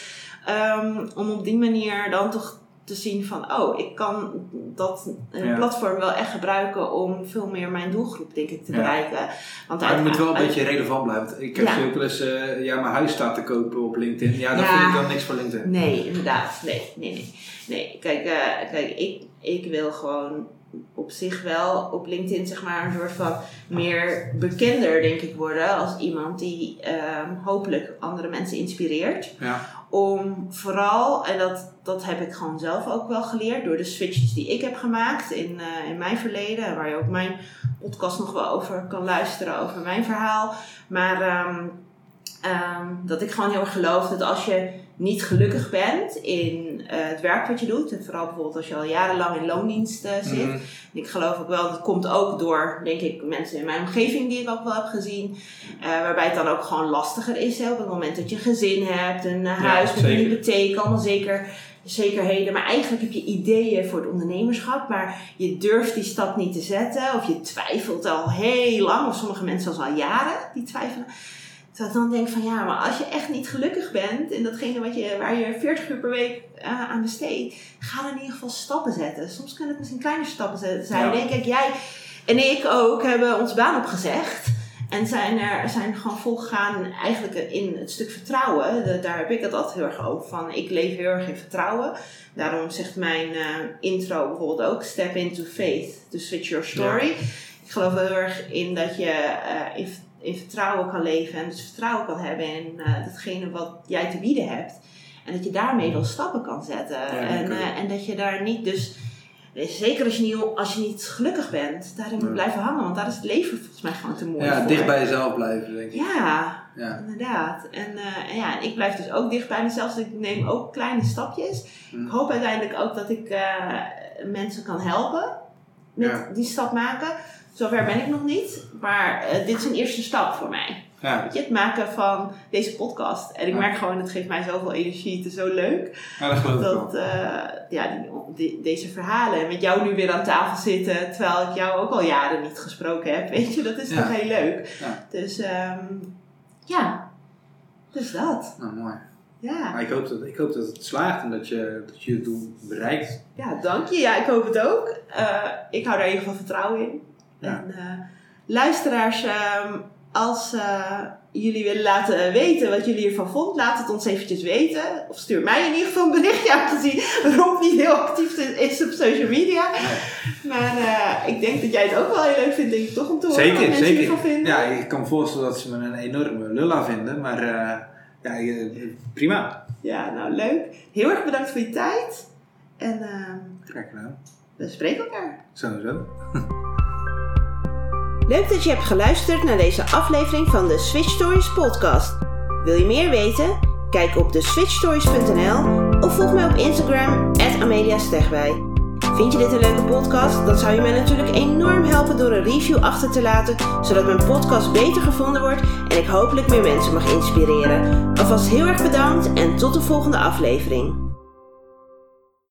Ehm, om op die manier dan toch te zien van, oh, ik kan dat eh, Ja. platform wel echt gebruiken om veel meer mijn doelgroep, denk ik, te Ja. bereiken. Want Maar het moet wel een beetje relevant blijven. Ik heb Ja. ja. ook wel eens, eh, ja, mijn huis staat te kopen op LinkedIn. Ja, Ja. vind ik dan niks voor LinkedIn. Nee, inderdaad. Nee, nee, nee. nee. Kijk, eh, kijk ik, ik wil gewoon op zich wel op LinkedIn zeg maar een soort van meer bekender denk ik worden als iemand die ehm, hopelijk andere mensen inspireert. Ja. Om vooral, en dat, dat heb ik gewoon zelf ook wel geleerd door de switches die ik heb gemaakt in, eh, in mijn verleden, waar je ook mijn podcast nog wel over kan luisteren, over mijn verhaal. Maar ehm, ehm, dat ik gewoon heel erg geloof dat als je niet gelukkig bent in eh, het werk wat je doet, en vooral bijvoorbeeld als je al jarenlang in loondienst eh, zit, Mhm. ik geloof ook wel, dat komt ook door, denk ik, mensen in mijn omgeving die ik ook wel heb gezien. eh, waarbij het dan ook gewoon lastiger is. Hè, op het moment dat je een gezin hebt, een Ja, huis met een hypotheek, allemaal zeker, zekerheden. Maar eigenlijk heb je ideeën voor het ondernemerschap, maar je durft die stap niet te zetten. Of je twijfelt al heel lang, of sommige mensen zelfs al jaren die twijfelen. Terwijl ik dan denk van ja, maar als je echt niet gelukkig bent in datgene wat je, waar je 40 uur per week eh, aan besteedt, ga dan in ieder geval stappen zetten. Soms kunnen het misschien kleine stappen zetten zijn. Ja. Nee, kijk, jij en ik ook hebben ons baan opgezegd. En zijn er zijn gewoon volgegaan eigenlijk in het stuk vertrouwen. De- daar heb ik het altijd heel erg over van. Ik leef heel erg in vertrouwen. Daarom zegt mijn eh, intro bijvoorbeeld ook: Step into faith to switch your story. Ik geloof heel erg in dat je in, in vertrouwen kan leven en dus vertrouwen kan hebben in eh, datgene wat jij te bieden hebt. En dat je daarmee wel stappen kan zetten. en, eh, en dat je daar niet dus. Zeker als je niet, als je niet gelukkig bent, daarin moet Ja. blijven hangen. Want daar is het leven volgens mij gewoon te mooi Ja, voor. dicht bij jezelf blijven, denk ik. Ja, Ja. inderdaad. En, eh, en ja, en ik blijf dus ook dicht bij mezelf. Dus ik neem ook kleine stapjes. Hm. Ik hoop uiteindelijk ook dat ik eh, mensen kan helpen met die stap maken. Zover ben ik nog niet. Maar eh, dit is een eerste stap voor mij. Ja, Weet je, het maken van deze podcast. En ik Ja. merk gewoon, het geeft mij zoveel energie. Het is zo leuk. ja dat. Dat eh, ja, die, die- deze verhalen. En met jou nu weer aan tafel zitten. Terwijl ik jou ook al jaren niet gesproken heb. Weet je, dat is toch heel leuk. Dus ehm, ja, dus dat. Nou, mooi. Ja. Maar ik hoop, dat, ik hoop dat het slaagt en dat je, dat je het doel bereikt. ja, dank je. Ja, ik hoop het ook. Eh, ik hou daar in ieder geval vertrouwen in. En eh, luisteraars, ehm, als eh, jullie willen laten weten wat jullie ervan vonden, laat het ons eventjes weten. Of stuur mij in ieder geval een berichtje, aangezien Rob niet heel actief is op social media. Maar eh, ik denk dat jij het ook wel heel leuk vindt, denk ik toch, om te horen wat Zeker, mensen zeker. vinden. Ja, ik kan me voorstellen dat ze me een enorme lulla vinden, maar eh, ja, eh, prima. Ja, nou leuk. Heel erg bedankt voor je tijd. En ehm, Kijk nou, we spreken elkaar. sowieso. Leuk dat je hebt geluisterd naar deze aflevering van de Switch Stories podcast. Wil je meer weten? Kijk op de switchstories.nl of volg mij op Instagram @ameliastegwij. Vind je dit een leuke podcast? Dan zou je mij natuurlijk enorm helpen door een review achter te laten, zodat mijn podcast beter gevonden wordt en ik hopelijk meer mensen mag inspireren. Alvast heel erg bedankt en tot de volgende aflevering.